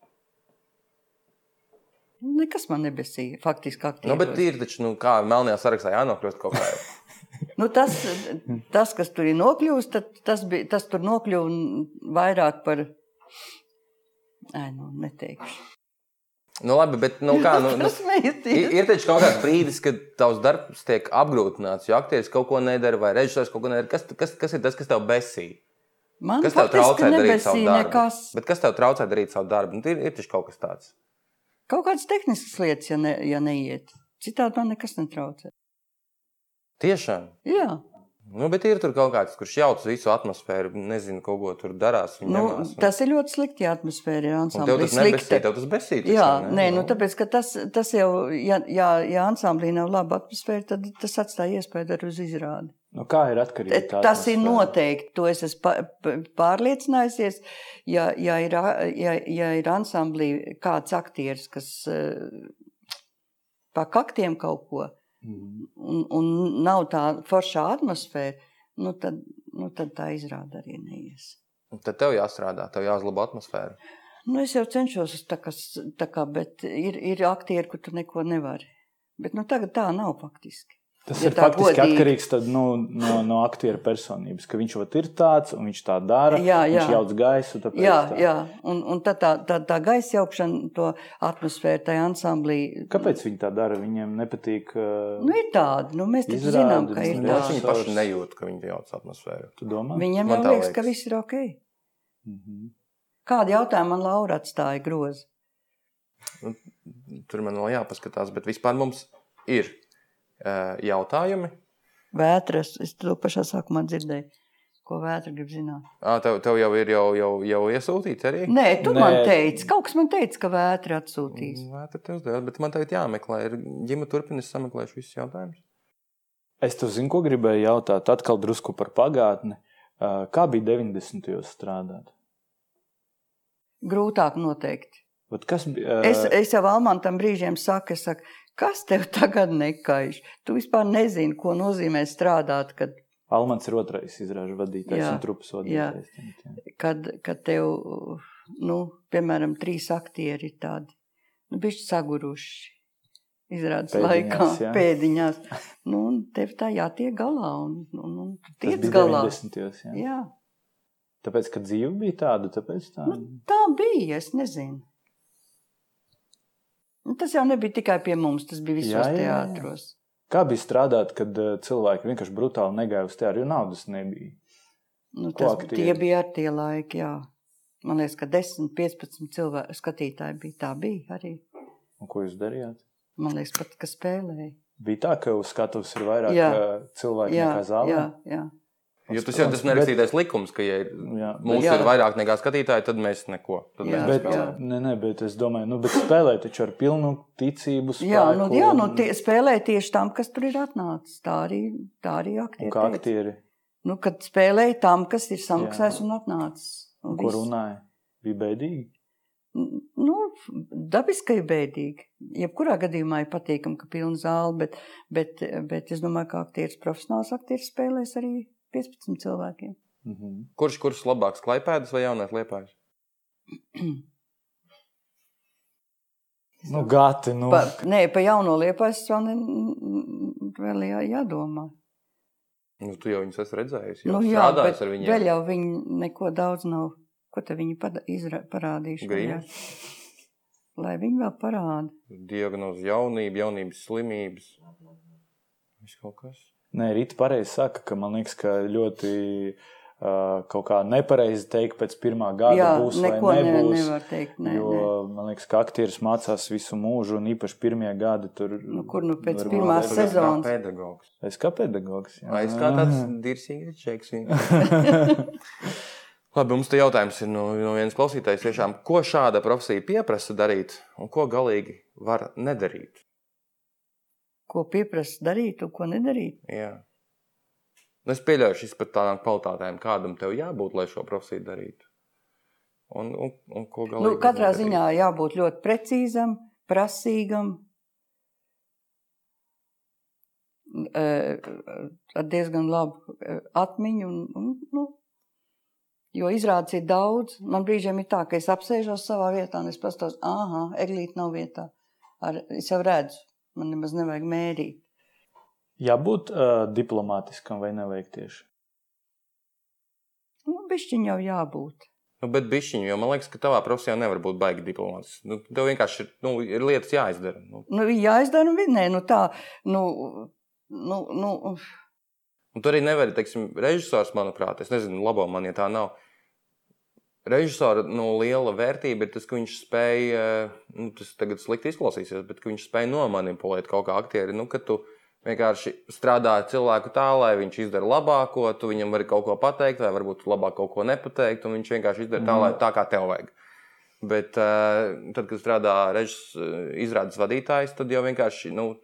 Nekas man nebesīja. Faktiski aktieros. Nu, bet ir taču, nu, kā melnajā sarakstā jānokļūst kaut kā. nu, tas, tas, kas tur ir nokļuvis, tas, bija, tas tur nokļuva vairāk par. Ai, nu, neteikšu. Nu, labi, bet nu, kā, nu, nu, ir, ir taču kaut kāds brīdis, kad tavs darbs tiek apgrūtināts, jo aktieris kaut ko nedara vai režisors kaut ko nedara. Kas, kas, kas ir tas, kas tev besī? Man kas tev traucē darīt savu darbu? Nekas. Bet kas tev traucē darīt savu darbu? Nu, ir, ir taču kaut kas tāds. Kaut kādas tehniskas lietas, ja, ne, ja neiet. Citādi man nekas netraucē. Tiešām? Jā. Nu, bet ir tur kaut kāds, kurš jauc visu atmosfēru, nezinu, ko, ko tur darās. Nu, ņemās, un... Tas ir ļoti slikti, ja atmosfēra ir ansamblī. Tev tas nebesīt, tev tas besīt. Jā, ne? nē, nu, tāpēc, ka tas, tas jau, ja, ja, ja ansamblī nav laba atmosfēra, tad tas atstāja iespēju arī uz izrādi. Nu, kā ir atkarīgs no tā? Tas ir noteikti, to es esmu pārliecinājusies. Ja, ja, ir, ja, ja ir ansamblī kāds aktieris, kas uh, pa kaktiem kaut ko, Mm. un, un nav tā foršā atmosfēra, nu tad, nu tad tā izrāda arī neies. Un tad tev jāstrādā, tev jāuzlabo atmosfēra. Nu, es jau cenšos, tā kā, tā kā, bet ir, ir aktieri, kur tu neko nevari. Bet nu, tagad tā nav faktiski. Tas ja ir faktiski godīgi. atkarīgs tad, nu, no, no aktiera personības, ka viņš ir tāds un viņš tā dara. Jā, jā. Viņš jauc gaisu. Jā, tā. jā. Un, un tā, tā, tā, tā gaisa jaukšana, to atmosfēru tajā ansamblī. Kāpēc viņi tā dara? Viņiem nepatīk. Uh, nu, ir tādi. Nu, mēs taču zinām, ka ir tādi. Viņi paši nejūt, ka viņi jauc atmosfēru. Tu domā? Viņiem jau liekas, ka viss ir ok. Mm -hmm. Kādi jautājumi man Laura atstāja grozi? Nu, tur man vēl jāpaskatās, bet vispār mums ir jautājumi. Vētras, es to pašā sākumā dzirdēju. Ko vētra grib zināt? À, tev, tev jau ir jau, jau, jau iesūtīts arī? Nē, tu Nē. man teici, kaut kas man teica, ka vētra atsūtīs. Mm, vētra tev uzdevās, bet man tagad jāmeklē. Ir ģima turpinās sameklēšu visus jautājumus. Es tev zinu, ko gribēju jautāt. Atkal drusku par pagātni. Kā bija 90. gados strādāt? Grūtāk noteikti. Bet kas bija? Es, es jau Almantam brīžiem saku, es saku, Kas tev tagad nekaiš? Tu vispār nezini, ko nozīmē strādāt. Kad... Almans ir otrais izrāžu vadītājs jā, un trupas vadītājs. Jā. Kad, kad tev, nu, piemēram, trīs aktieri ir tādi, nu, bišķi saguruši. Izrādes laikā, jā. pēdiņās. Nu, un tev tā jātiek galā. Un, un, un tu tiec galā. 90. Jā. jā. Tāpēc, ka dzīve bija tāda, tāpēc tā. Nu, tā bija, es nezinu. Nu, tas jau nebija tikai pie mums, tas bija visos jā, jā, teātros. Kā bija strādāt, kad uh, cilvēki vienkārši brutāli negāja uz teātru, jo naudas nebija? Nu, tas, tie bija ar tie laiki, jā. Man liekas, ka 10, 15 cilvēku skatītāji bija. Tā bija arī. Un ko jūs darījāt? Man liekas, pat, ka spēlēja. Bija tā, ka uz skatuves ir vairāk jā. cilvēku jā, nekā zālē? Jā, jā. Jo tas jau tas nerakstītais bet, likums, ka, ja jā, mums jā. ir vairāk nekā skatītāji, tad mēs neko. Tad jā, mēs bet, nē, nē, bet es domāju, nu, bet spēlēt taču ar pilnu ticību. Spēku, jā, nu, jā, nu, tie, spēlē tieši tam, kas tur ir atnācis. Tā arī, tā arī aktieri. Kā aktieri? Nu, kad spēlēja tam, kas ir samaksājis un atnācis. Un un ko runāja? Bija bēdīgi? nu, dabiski ir bēdīgi. Jebkurā gadījumā ir patīkami, ka pilna zāle, bet, bet, bet es domāju, ka aktieris, profesionāls aktieris spēlēs arī 15 cilvēkiem. Mm -hmm. Kurš kurš labāks, klaipēdas vai jaunais liepājs? nu, gati, nu. Pa, nē, pa jauno liepājs vēl, ne, vēl jā, jādomā. Nu, tu jau viņus esi redzējis, jau nu, jā, bet ar viņiem. Vēl jau viņi neko daudz nav. Ko te viņi parādījuši? Grīna. Lai viņi vēl parāda. Diagnozi jaunība, jaunības slimības. Viss kaut kas. Nē, Rīta pareizi saka, ka man liekas, ka ļoti uh, kaut kā nepareizi teikt pēc pirmā gada Jā, būs neko vai nebūs. Ne, nevar teikt, ne, jo, ne. man liekas, ka aktieris mācās visu mūžu un īpaši pirmie gadi tur. Nu, kur nu pēc pirmās sezonas? Kā pedagogs. Es kā pedagogs. Jā. Es kā tāds dirsīgs čeks. Labi, mums te jautājums ir no, no vienas klausītājas tiešām, ko šāda profesija pieprasa darīt un ko galīgi var nedarīt? Ko pieprasa darīt un ko nedarīt? Jā. Nu, es pieļauju šis par tādām kvalitātēm, kādam tev jābūt, lai šo profesiju darītu. Un, un, un ko galīgi nu, katrā ziņā jābūt ļoti precīzam, prasīgam, ar diezgan labu atmiņu un, un nu, Jo izrādes ir daudz. Man brīžiem ir tā, ka es apsēžos savā vietā un es pastos, ah, eglīte nav vietā. Ar, es jau redzu, man nemaz nevajag mērīt. Jābūt uh, diplomātiskam vai nevajag tieši? Nu, bišķiņ jau jābūt. Nu, bet bišķiņu, jo man liekas, ka tavā profesijā nevar būt baigi diplomāts. Nu, tev vienkārši ir, nu, ir lietas jāizdara. Nu. Nu, jāizdara, nu, nē, nu tā, nu, nu, nu. Un tur arī nevar, teiksim, režisors, manuprāt, es nezinu, labo man, ja tā nav režisora nu, liela vērtība ir tas, ka viņš spēja, nu, tas tagad slikti izklausīsies, bet viņš spēja nomanipulēt kaut kā aktieri. Nu, ka tu vienkārši strādā ar cilvēku tā, lai viņš izdara labāko, tu viņam vari kaut ko pateikt, vai varbūt labāk kaut ko nepateikt, un viņš vienkārši izdara tā, lai, tā kā tev vajag. Bet uh, tad, kad strādā režisors, izrādes vadītājs, tad jau vienkārši. Nu,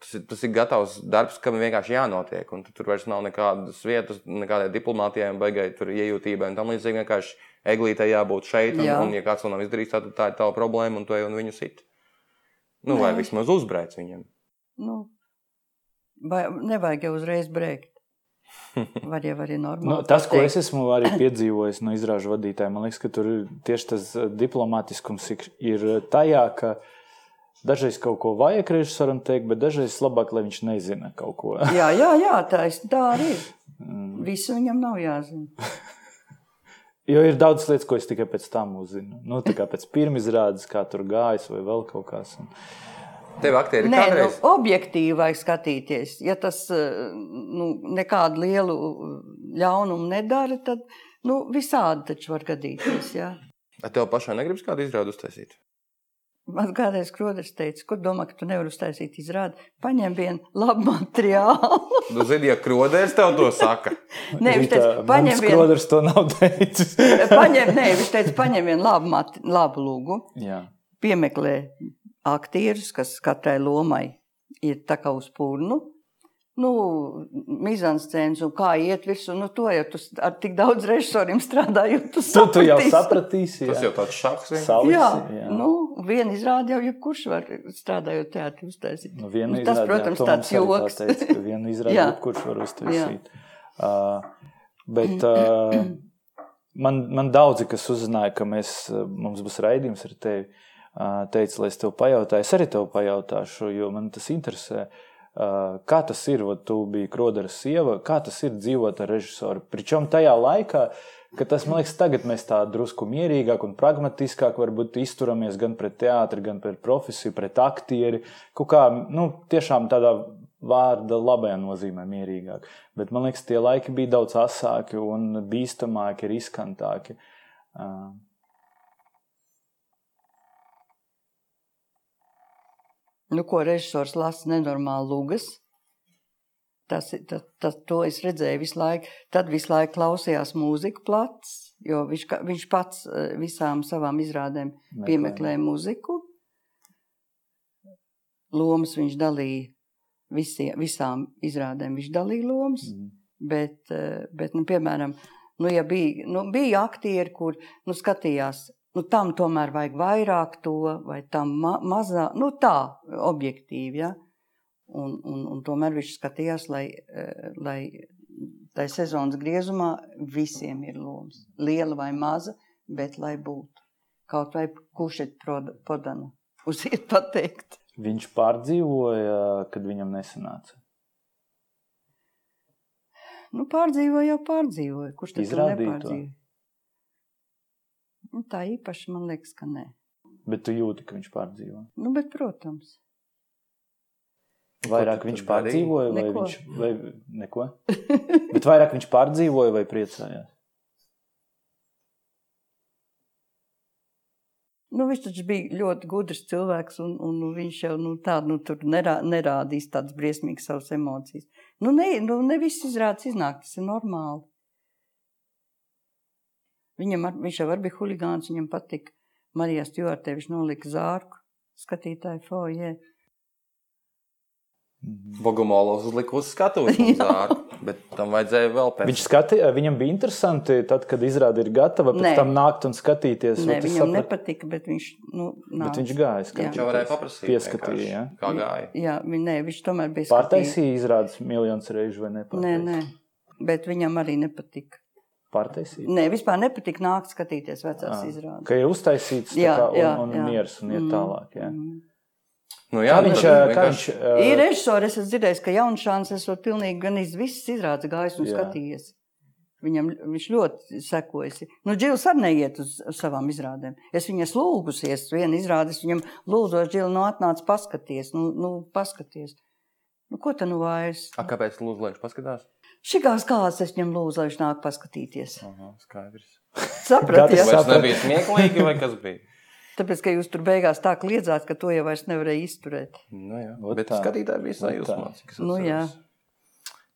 tas ir, tas ir gatavs darbs, kam vienkārši jānotiek. Un tur vairs nav nekādas vietas, nekādai diplomātijai, baigai iejūtībai un tam līdzīgi. Vienkārši eglītei jābūt šeit, un, Jā. un ja kāds to nav izdarījis, tad tā ir tava problēma, un tu ej un viņu sit. Nu, Nē. vai vismaz uzbrēc viņam. Nu, vai nevajag jau uzreiz brēkt. Var jau arī normāli. Nu, tas, ko es esmu arī piedzīvojis no izrāžu vadītājiem, man liekas, ka tur ir tieši tas diplomātiskums ir tajā, ka uh, Dažreiz kaut ko vajag režisoram teikt, bet dažreiz labāk, lai viņš nezina kaut ko. jā, jā, jā tā, tā arī ir. Mm. Visu viņam nav jāzina. jo ir daudz lietas, ko es tikai pēc tam uzzinu. Nu, tā kā pēc pirmizrādes, kā tur gājas vai vēl kaut kas. Un... Tev aktieri Nē, nu, objektīvi vajag skatīties. Ja tas nu, nekādu lielu ļaunumu nedara, tad nu, visādi taču var gadīties. Jā. Tev pašai negribas kādu izrādu uztaisīt? Man kādreiz Kroders teica, kur domā, ka tu nevari uztaisīt izrādi, paņem vienu labu materiālu. nu, zini, ja Kroders tev to saka. nē, viņš teica, paņem vienu. Kroders to nav teicis. paņem, nē, viņš teica, paņem vienu labu, mati, labu lūgu. Jā. Piemeklē aktierus, kas katrai lomai ir tā kā uz purnu nu, mizanscēnas un kā iet visu. Nu, to jau tu ar tik daudz režisoriem strādājot, tu, tu, tu jau sapratīsi. Jā. Tas jau tāds šahs. Salis, jā, jā. Nu, viena izrāda jau jebkurš var strādājot teātri uztaisīt. Nu, nu, tas, protams, jā, tāds joks. Tā teica, viena izrāda jebkurš var uztaisīt. Uh, bet uh, man, man daudzi, kas uzzināja, ka mēs, mums būs raidījums ar tevi, uh, teica, lai es tev pajautāju. Es arī tev pajautāšu, jo man tas interesē. Uh, Kā tas ir, vai tu biji Kroderas sieva, kā tas ir dzīvot ar režisoru? Pričom tajā laikā, ka tas, man liekas, tagad mēs tā drusku mierīgāk un pragmatiskāk varbūt izturamies gan pret teātri, gan pret profesiju, pret aktieri. Kaut kā, nu, tiešām tādā vārda labajā nozīmē mierīgāk. Bet man liekas, tie laiki bija daudz asāki un bīstamāki, riskantāki. Uh, nu, ko režisors lasa nenormāli lugas. Tas, tas, tas, to es redzēju visu laiku. Tad visu laiku klausījās mūziku plats, jo viņš, viņš pats eh, visām savām izrādēm piemeklēja mūziku. Lomas viņš dalīja visie, visām izrādēm, viņš dalīja lomas. Mm. Bet, eh, bet nu, piemēram, nu, ja bija, nu, bija aktieri, kur nu, skatījās nu, tam tomēr vajag vairāk to, vai tam ma mazāk, nu tā, objektīvi, ja? Un, un, un tomēr viņš skatījās, lai, eh, lai tai sezonas griezumā visiem ir lomas. Liela vai maza, bet lai būtu. Kaut vai kušet podana, uziet pateikt. Viņš pārdzīvoja, kad viņam nesanāca. Nu, pārdzīvoja jau pārdzīvoja. Kurš tad nepārdzīvoja? Nu, tā īpaši man liekas, ka nē. Bet tu jūti, ka viņš pārdzīvo? Nu, bet, protams. Vairāk viņš pārdzīvoja, vai neko. viņš vai neko? Bet vairāk viņš pārdzīvoja vai priecājās? Nu, viņš taču bija ļoti gudrs cilvēks, un, un viņš jau nu, tādu nu, nerā, nerādīs tādas briesmīgas savas emocijas. Nu, ne, nu, ne viss izrādās iznāk, tas ir normāli. Viņam, ar, viņš jau bija huligāns, viņam patika Marijas Stjortē, viņš nolika zārku skatītāju fojē. Mhm. Bogumolovs uzlika uz skatuves zārku, bet tam vajadzēja vēl pēc. Viņš skati, viņam bija interesanti, tad, kad izrāda ir gatava, pēc Nē. tam nākt un skatīties. Nē, viņam saprati? nepatika, bet viņš, nu, Bet nāca. viņš gāja. Viņš jau varēja paprasīt. Pieskatīja, ja? Kā gāja. Jā, viņ, nē, viņš tomēr bija. Pārtaisīja izrādes miljonus reižu vai Nē, nepārtaisīja? nē, bet viņam arī nepatika. Pārtaisīja. Nē, vispār nepatika nākt skatīties vecās Ā, izrādes. Ka ir uztaisīts tā Jā, kā, un, jā, un jā. miers un iet Mm, tālāk. Jā. mm. Nu, jā, viņš, viņš ā, Ir režisori, es esmu dzirdējis, ka Jaunšāns esot pilnīgi gan iz visas izrādes gājis un Jā. skatījies. Viņam viņš ļoti sekojas. Nu, Džils arī neiet uz savām izrādēm. Es viņas lūgusies, viena izrādes viņam lūdzot, Džil, nu atnāc paskaties, nu, nu paskaties. Nu, ko tad nu vairs? A, kāpēc lūdzu, lai viņš paskatās? Šikās kāds es viņam lūdzu, lai viņš nāk paskatīties. Aha, skaidrs. Sapratiet? Vai tas nebija smieklīgi vai kas bija? Tāpēc, ka jūs tur beigās tā kliedzāt, ka to jau vairs nevarēja izturēt. Nu, jā. Ot Bet tā. skatītāji bija sajūsmā. Nu, jā.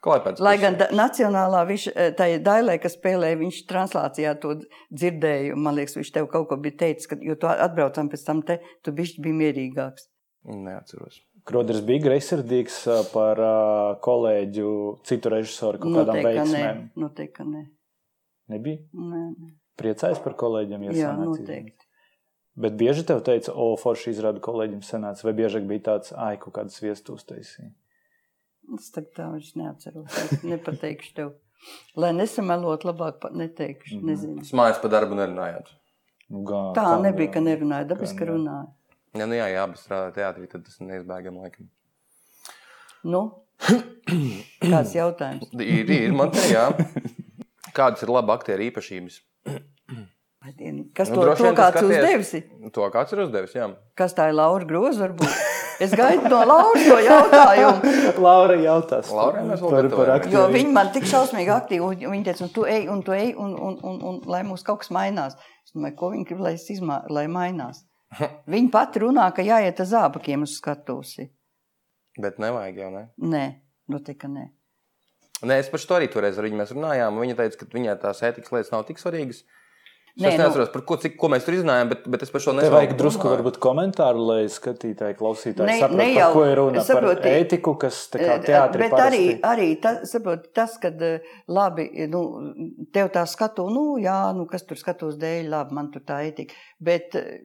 Klaipedas Lai gan da, nacionālā viņš, eh, tajā dailē, kas spēlēja, viņš translācijā to dzirdēja. Man liekas, viņš tev kaut ko bija teicis, ka, jo tu atbraucam pēc tam te, tu bišķi biji mierīgāks. Neatceros. Kroders bija greizsirdīgs ā, par ā, kolēģu, citu režisoru kaut kādām Noteikti, ka nē. veiksmēm. Noteikti, ka nē. Nebija? nē, nē. Priecājas par kolēģiem, ja Jā, sanāca noteikti. Bet bieži tev teica, o, forši izrāda kolēģim sanāca, vai biežāk bija tāds, ai, kaut kādas viestus taisīja? Es tagad tā vairs neatceros. Es nepateikšu tev. Lai nesamelot, labāk neteikšu. Mhm. Nezinu. Jūs mājās par darbu nerunājāt. Nu, gā, Tā kā nebija, ka nerunāja. Dabiski, ka runāja. Ja nu jā, jā, bet strādājot teātrī, tad tas ir neizbēgami laikam. Nu, kāds jautājums? Ir, ir man te, jā. Kādas ir laba aktieru īpašības? Kas Nu, to, droši to kāds skaties- uzdevis? To kāds ir uzdevis, jā. Kas tā ir Laura Groza? Varbūt? Es gaidu no Lauras to jautājumu. Laura jautās vēl par, par aktieru. Jo viņi man tik šausmīgi aktīvi, un viņi teica, un tu ej, un tu ej, un, un, un, un lai mums kaut kas mainās. Es domāju, ko viņi grib, lai es izmā, lai mainās. Viņi pati runā, ka jāiet uz zābakiem uz skatusi. Bet nevajag jau, ne? Nē, noteikti, ka nē. Nē, es par to arī toreiz ar viņu runājām. un Viņa teica, ka viņai tās ētikas lietas nav tik svarīgas. Es Nē, nu- neatceros, par ko, cik, ko mēs tur izrunājām, bet, bet es par šo Tev nezinu. vajag drusku varbūt komentāru, lai skatītāji, klausītāji Ne- saprastu, ne par jau- ko ir runa. saproti, par ētiku, kas tā kā Eh, teātrī Bet parasti... arī, arī ta, saprot, tas, ka labi, nu, tev tā skatu, nu, jā, nu, kas tur skatos dēļ, labi, man tur tā ētika. Bet eh,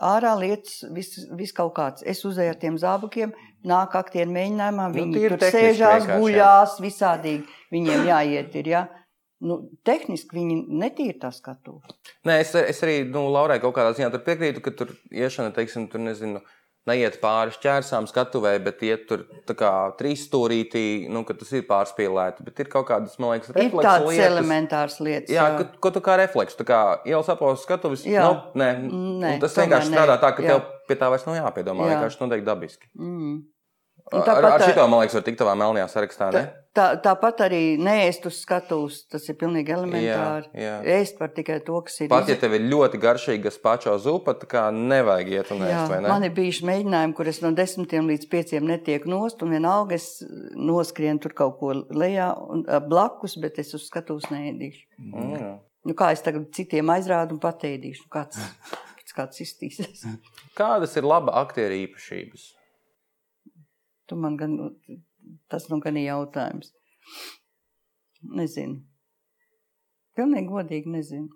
ārā lietas, viss vis kaut kāds. Es uzēju ar tiem zābakiem, nāk aktieri mēģinājumā, Nu, viņi tīri tur sēžās, guļās, visādīgi viņiem jāiet ir, jā. Nu, tehniski viņi netīri tā skatu. Nē, es, es arī nu, Laurai kaut kādā ziņā piekrītu, ka tur iešana, teiksim, tur nezinu. Neiet pāri šķērsām skatuvē, bet iet tur kā trīs stūrītī, nu, ka tas ir pārspīlēti. Bet ir kaut kādas, man liekas, Ir refleksa tādas lietas. elementāras lietas. Jā, ko, ko tu kā refleks, tā kā ielas apelsnes skatuves. Jā. Nu, nē, Nē, tas vienkārši nē. strādā tā, ka Jā. tev pie tā vairs nav jāpiedomā. Jā. Vienkārši noteikti dabiski. Mm. Ar, tāpat ar tā- šito, man liekas, var tikt tavā melnajā sarakstā. Tā, Ne? tā, tāpat arī nēst uz skatuves, tas ir pilnīgi elementāri. Jā, jā. Ēst par tikai to, kas ir. Pat ja tev ir ļoti garšīga spačo zupa, tā kā nevajag iet un ēst, ne? man ir bijuši mēģinājumi, kur es no desmitiem līdz pieciem netieku nost, un vienalga es noskrienu tur kaut ko lejā un blakus, bet es uz skatuves neēdīšu. Mm. Nu, kā es tagad citiem aizrādu un pateidīšu, nu, kāds, kāds iztīsies. Kādas ir laba aktieru īpašības? Tu man gan, tas nu gan ir jautājums. Nezinu. Pilnīgi godīgi nezinu.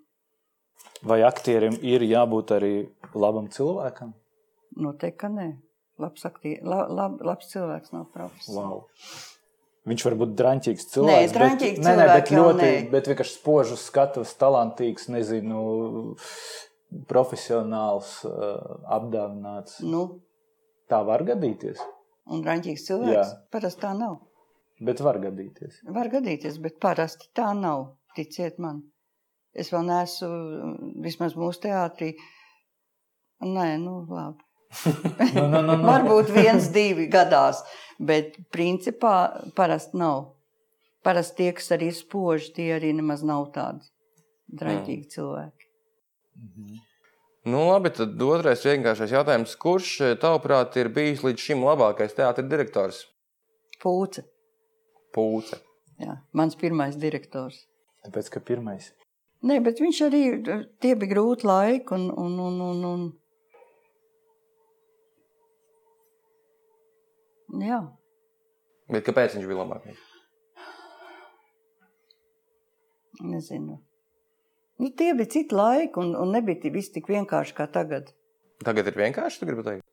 Vai aktierim ir jābūt arī labam cilvēkam? Noteikti, ka nē. Labs, aktie, la, lab, labs cilvēks nav profesors. Wow. Viņš var būt drāmīgs cilvēks. Nē, drāmīgs bet, nē, bet ļoti, nē. bet vienkārši spožs skatuves, talantīgs, nezinu, profesionāls, uh, apdāvināts. Nu, Tā var gadīties, un drāmīgs cilvēks Jā. parasti tā nav. bet var gadīties. Var gadīties, bet parasti tā nav. Ticiet man. Es vēl neesmu, vismaz mūsu teātrī. Nē, nu labi. Nu, nu, nu, nu. Varbūt viens, divi gadās, bet principā parasti nav. Parasti tie, kas arī spoži, tie arī nemaz nav tādi draņķīgi cilvēki. Nu, labi, tad otrais vienkāršais jautājums. Kurš, eh, tavuprāt, ir bijis līdz šim labākais teātris direktors? Pūce. Pūce. Jā, mans pirmais direktors. Tāpēc, ka pirmais. Nē, bet viņš arī tie bija grūti laiki un, un, un, un, un Jā, Bet kāpēc viņš bija labākais? nezinu. Nu, tie bija citi laiki, un, un nebija visi tik vienkārši kā tagad. Tagad ir vienkārši, tu gribi teikt.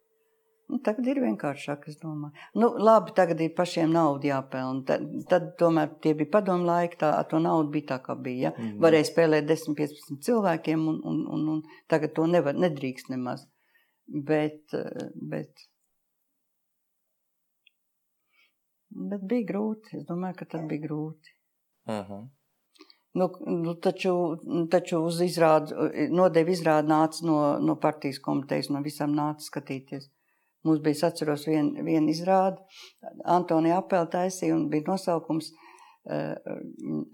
Nu, tagad ir vienkāršāk, es domāju. Nu, labi, tagad ir pašiem naudu jāpelnā. Tad, tad tomēr tie bija padomu laiki, tā to naudu bija tā, kā bija. Ja? Mm -hmm. Varēja spēlēt 10, 15 cilvēkiem, un, un, un, un tagad to nevar, nedrīkst nemaz. Bet, bet, bet bija grūti. Es domāju, ka tas bija grūti. Uh -huh. Nu, nu, taču, taču uz izrādi, nodevi izrādi nāca no, no partijas komitejas, no visām nāca skatīties. Mums bija, es atceros, viena vien izrāde, Antonija Apēla taisīja un bija nosaukums uh,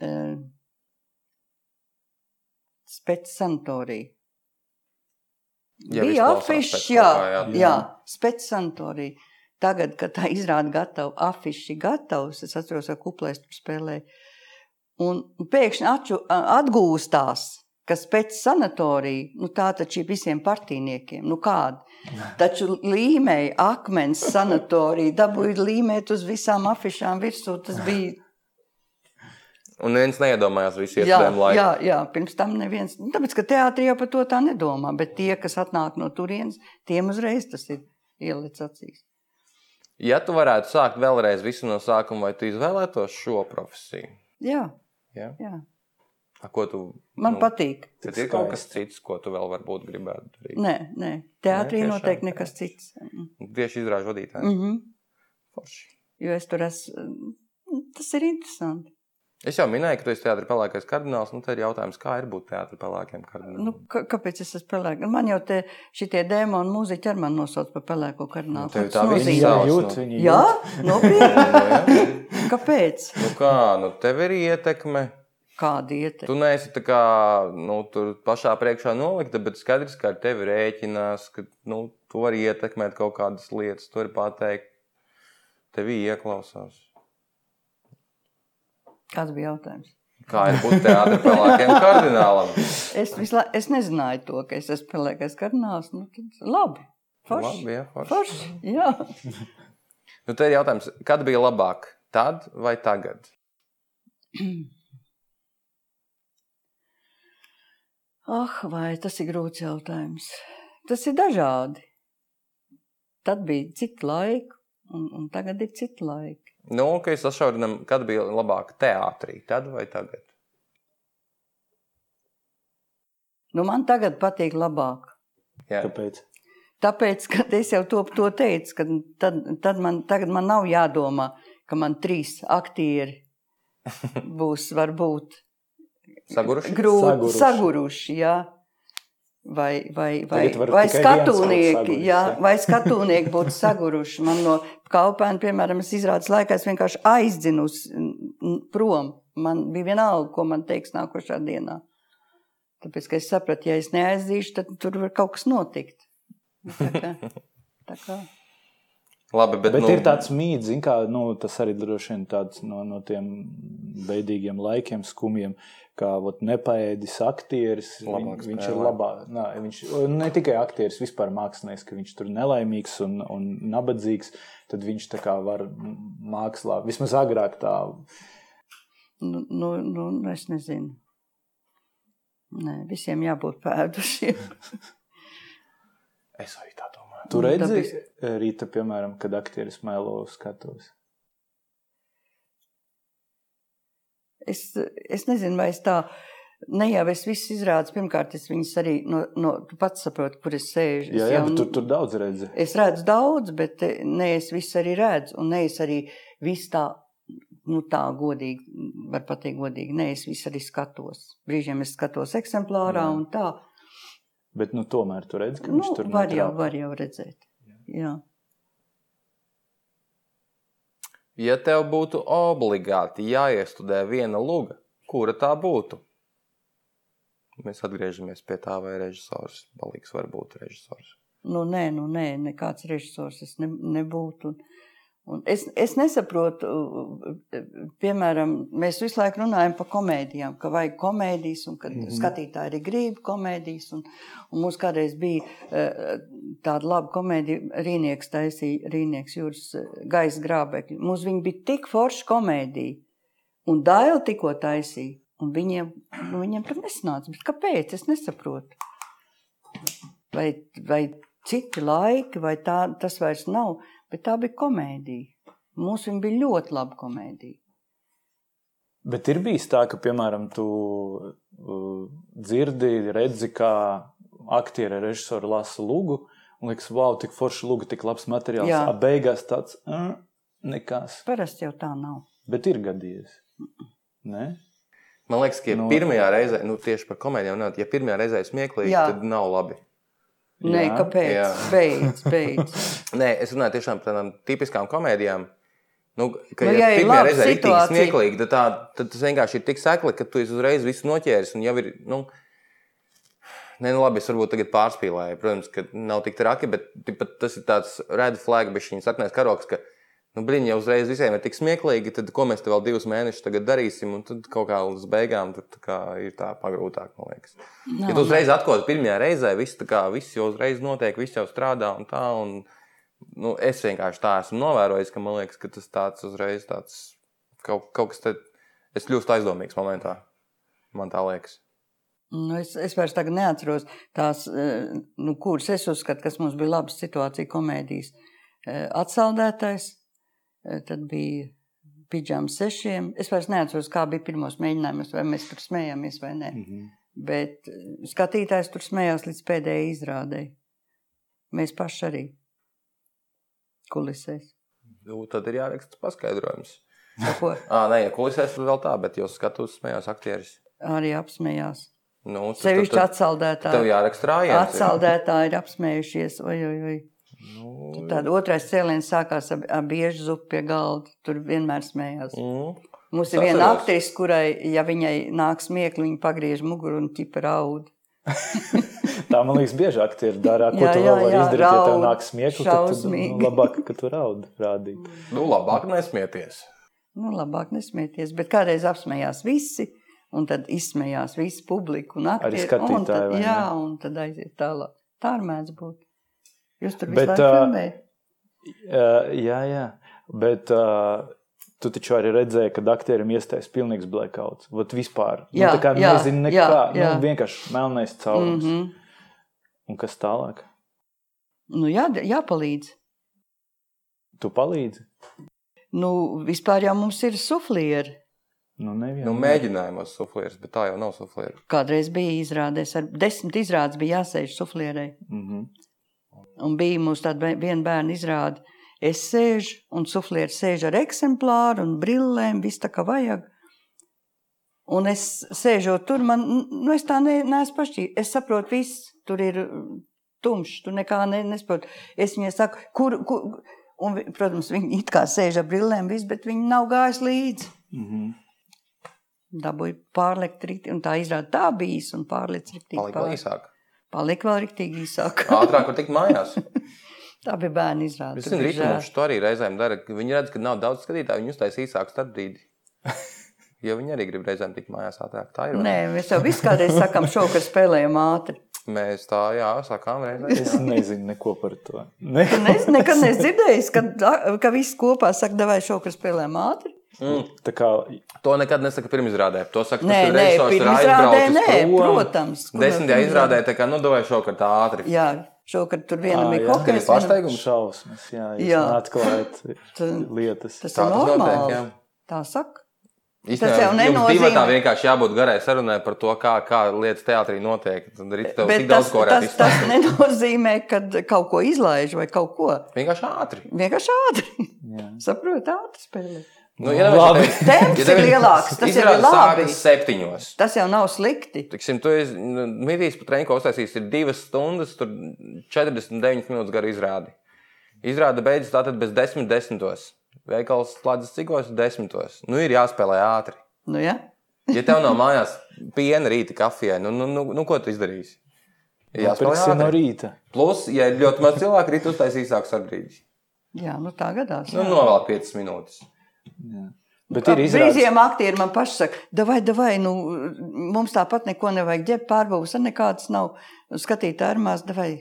uh, Spēc sanatorija. Ja bija kā, jā. jā, jā spēc sanatorija. Tagad, kad tā izrāda gatava, afiši gatavs, es atceros, ka kuplēs tur spēlēja. Un pēkšņi atču, atgūstās, ka pēc sanatorija, nu tā taču ir visiem partīniekiem, nu kāda. Taču līmēja akmens sanatorija, dabūja līmēt uz visām afišām virsū, tas bija Un viens neiedomājās visu iespējamo laiku. jā, jā, pirms tam neviens. Nu, Tāpēc, ka teātrī jau par to tā nedomā, bet tie, kas atnāk no turienes, tiem uzreiz tas ir ielicis acīs. Ja tu varētu sākt vēlreiz visu no sākuma, vai tu izvēlētos šo profesiju? Jā, Ja? jā. A, ko tu, man nu, patīk. Tad ir kaut kas cits, ko tu vēl varbūt gribētu darīt. Nē, nē. teātrī Nē, noteikti nekas cits. Tieši izrāžu vadītāji. Mm -hmm. Forši. Jo es tur esmu. Tas ir interesanti. Es jau minēju, ka tu esi teātris pelēkais kardināls. Nu, tad ir jautājums, kā ir būt teātris pelēkiem kardinālam? Nu, kā- kāpēc es esmu pelēks? Man jau te šitie dēmoni mūziķi ar mani nosauc par pelēko kardinālu. Nu, tā Jā, Sauc, jūt, nu. viņi Jā, nopietni. Jā. Kāpēc? Nu, kā, nu, tev ir ietekme. Kāda ietekme? Tu neesi tā kā, nu, tur pašā priekšā nolikta, bet skaidrs, ka ar tevi rēķinās, ka nu, tu vari ietekmēt kaut kādas lietas, tu vari pateikt, tevi ieklausās. Kāds bija jautājums? Kā ir būt teātris pelēkiem kardinālam? Es, visla, es nezināju to, ka es esmu pelēkais kardināls. Nu, labi. Forši. Labi, jā, forši. Forši. Jā. Nu, te ir jautājums, kad bija labāk? Tad vai tagad? Ah, vai tas ir grūts jautājums? Tas ir dažādi. Tad bija citi laiki, un, un tagad ir citi laiki. Nu, ok, sašaurinam, kad bija labāk teātrī, tad vai tagad? Nu, man tagad patīk labāk. Jā. Kāpēc? Tāpēc, ka es jau to, to teicu, ka tad, tad man, tagad man nav jādomā, ka man trīs aktieri būs varbūt Saguruši? grūti Saguruši. saguruši. Jā. Vai, vai, vai, vai skatūnieki, jā, vai skatūnieki būtu saguruši. Man no kalpēna, piemēram, es izrādes laikā es vienkārši aizdzinu prom. Man bija vienalga, ko man teiks nākošā dienā. Tāpēc, ka es sapratu, ja es neaizdzīšu, tad tur var kaut kas notikt. Nu, Tā kā, tā kā. Labi, bet, Bet, bet nu, ir tāds mīts, kā nu, tas arī droši vien tāds no, no tiem beidīgiem laikiem, skumjiem, kā ot, nepaēdis aktieris. Viņ, Labāk viņš spēlē. ir labāk. Nā, viņš ne tikai aktieris, vispār mākslinieks, ka viņš tur nelaimīgs un, un nabadzīgs. Tad viņš tā kā var mākslā, vismaz agrāk tā. Nu, nu, nu, es nezinu. Nē, visiem jābūt pēdušiem. es arī tā domāju. Tu redzi, Dabis... rīta, piemēram, kad aktieris mēlo skatos? Es, es nezinu, vai es tā. Ne jau es visu izrādu, pirmkārt, es viņus arī no, no tu pats saproti, kur es sēžu. Jā, jā jau, bet tur, tur daudz redzi. Es redzu daudz, bet ne es visu arī redzu, un ne es arī visu tā nu, tā godīgi, var pateikt, godīgi. Nē, es visu arī skatos. Brīžiem es skatos eksemplārā Jā. un tā. Bet nu, tomēr tu redzi, ka nu, viņš tur var netrāp. jau, var jau redzēt. Jā. Ja tev būtu obligāti jāiestudē viena luga, kura tā būtu? Mēs atgriežamies pie tā, vai režisors Balīgs var būt režisors. Nu, nē, nu, nē, nekāds režisors es ne, nebūtu. Un, Un es, es nesaprotu, piemēram, mēs visu laiku runājam par komēdijām, ka vajag komēdijas, un ka mm -hmm. skatītāji arī grib komēdijas. Un, un mums kādreiz bija e, tāda laba komēdija, Rīnieks taisīja, Rīnieks jūras e, gaisa grābekļi. Mums viņi bija tik forši komēdija, un Daila tikko taisīja, un viņiem, nu, viņiem tur nesanāca. Bet kāpēc? Es nesaprotu. Vai, vai citi laiki, vai tā, tas vairs nav bet tā bija komēdija. Mums bija ļoti laba komēdija. Bet ir bijis tā, ka, piemēram, tu uh, dzirdi, redzi, kā aktieri, režisori lasa lugu, un liekas, wow, tik forši luga, tik labs materiāls. Jā, beigās tāds uh, nekas. Parasti jau tā nav. Bet ir gadījies. Ne? Man liekas, ka ja nu, pirmajā reizē, nu tieši par komēdijām, ja pirmajā reizē ir smieklīgi, jā. tad nav labi. Nē, jā. kāpēc? Jā. Beidz, beidz. Nē, es runāju tiešām par tādām tipiskām komēdijām. Nu, ka, nu, ja, ja pirmā reize ir tik smieklīgi, tad, tā, tad tas vienkārši ir tik sekli, ka tu uzreiz visu noķēries un jau ir. Nu, Nē, nu labi, es varbūt tagad pārspīlēju. Protams, ka nav tik traki, bet tas ir tāds red flag, bet viņa saknēs karoks, ka Nu, Brīņķi jau uzreiz visiem ir tik smieklīgi, tad ko mēs te vēl divus mēnešus darīsim, un tad kaut kā līdz beigām tur tā ir tā pagrūtāk, man liekas. No, ja tu uzreiz atklāsi pirmajā reizē, viss, kā, viss jau uzreiz notiek, viss jau strādā un tā. Un, nu, es vienkārši tā esmu novērojis, ka man liekas, ka tas tāds uzreiz tāds kaut, kaut kas tāds - es kļūstu aizdomīgs momentā. Man tā liekas. Nu, es, es vairs neatceros tās, eh, nu, kuras es uzskatu, kas mums bija labas situācija komēdijas. Eh, atsaldētais tad bija pidžāms sešiem. Es vairs neatceros, kā bija pirmos mēģinājumus, vai mēs tur smējāmies vai nē. Mm -hmm. Bet eh, skatītājs tur smējās līdz pēdējai izrādēji. Mēs paši arī kulisēs. Nu, tad ir jāraksta paskaidrojums. Ko? à, nē, ja kulisēs vēl tā, bet jūs skatos smējās aktieris. Arī apsmējās. Nu, Sevišķi atsaldētāji. Tev jāraksta rājiens. Atsaldētāji ir apsmējušies. Oi, oi, oi. Nu, Tad otrais cēliens sākās ar, ar biežu zupu pie galda. Tur vienmēr smējās. Mm. Mums ir viena aktrise, kurai, ja viņai nāk smiekli, viņa pagriež muguru un ķipa raud. Tā man liekas, bieži aktieri dara. Ko jā, tu vēl vari izdarīt, raud, ja tev nāk smiekli? Tad nu, labāk, ka tu raud rādīt. Nu, labāk nesmieties. Nu, labāk nesmieties, bet kādreiz apsmējās visi. Un tad izsmējās visi publika un aktieri. Arī skatītāji. Un tad, jā, un tad aiziet tālāk. Tā ar mēdz būt. Jūs tur bet, uh, jā, jā, bet uh, tu taču arī redzēji, ka aktierim iestājas pilnīgs blackouts. Vat vispār. Nu, jā, nu, tā kā jā, nezinu nekā. Jā, jā. Nu, vienkārši melnais caurums. Mm -hmm. Un kas tālāk? Nu, jā, jāpalīdz. Tu palīdzi? Nu, vispār jau mums ir suflieri. Nu, nevien, nu, mēģinājumos suflieris, bet tā jau nav suflieri. Kādreiz bija izrādēs, ar desmit izrādes bija jāsēž suflierei. Mm -hmm. Un bija mums tāda viena bērna izrāde. Es sēžu, un suflieris sēž ar eksemplāru un brillēm, viss tā kā vajag. Un es sēžot tur, man, nu, es tā ne, neesmu pašķīra. Es saprotu, viss tur ir tumšs, tu nekā ne, nesaproti. Es viņai saku, kur, kur, un, protams, viņi it kā sēž ar brillēm, viss, bet viņi nav gājis līdzi. Mm -hmm. Dabūja pārlikt rītī, un tā izrāda tā bijis, un pārliec rītī. Palika pār... īsāk. Palika vēl rīktīgi īsāk. Ātrāk var tikt mājās. Tā bija bērnu izrāde. Es zinu, Rīgas to arī reizēm dara. Viņi redz, ka nav daudz skatītāju, viņi uztais īsāku starpbrīdi. Jo viņi arī grib reizēm tikt mājās ātrāk. Tā ir. Nē, mēs jau visu kādreiz sakām šo, ka spēlējam ātri. Mēs tā, jā, sakām reizēm. Es nezinu neko par to. Ne. Es nekad neesmu dzirdējis, ka, ka visi kopā saka, davai šo, ka spēlējam ātri. Mm. Kā To nekad nesaka pirmizrādē. To saka, Nē, tas, nē, pirmizrādē, nē, protams. Desmitajā izrādē, tā kā, nu, davai šokar tā ātri. Jā, šokar tur vienam ir ir vienam- pārsteigums? šausmas, jā, jūs Jā. atklājat Tu- lietas. Tas Tā ir tas notiek, normāli. jā. Tā saka. Īstenībā jau jums nenozīmē- tā vienkārši jābūt garai sarunai par to, kā, kā lietas teātrī notiek. Tad arī tev tik tas, daudz ko varētu tas, tas nenozīmē, ka kaut ko izlaiž vai kaut ko. Vienkārši ātri. Vienkārši ātri. Jā. Saproti, ātri spēlē. Nu, ja Labi. Temps ir lielāks, tas jau ir labi. septiņos. Tas jau nav slikti. Tiksim, tu esi nu, midijas pat reinko uztaisījis, ir divas stundas, tur 49 minūtes gara izrādi. Izrāda beidzas tātad bez 10 desmitos. Veikals slēdzas cikos desmitos. Nu, ir jāspēlē ātri. Nu, ja? Ja tev nav mājās piena rīta kafijai, nu, nu, nu, nu ko tu izdarīsi? Jāspēlē no ātri. rīta. Plus, ja ir ļoti maz cilvēku, rīt uztaisīs īsāks atbrīdis. Jā, nu tā gadās. Nu, jā. novēl 5 minūtes. Bet ir izrādīts, Brīžiem aktieri man paši saka, davai, davai, nu, mums tāpat neko nevajag ģērbt, pārbūves, ar nekādas nav skatīt ārmās, davai.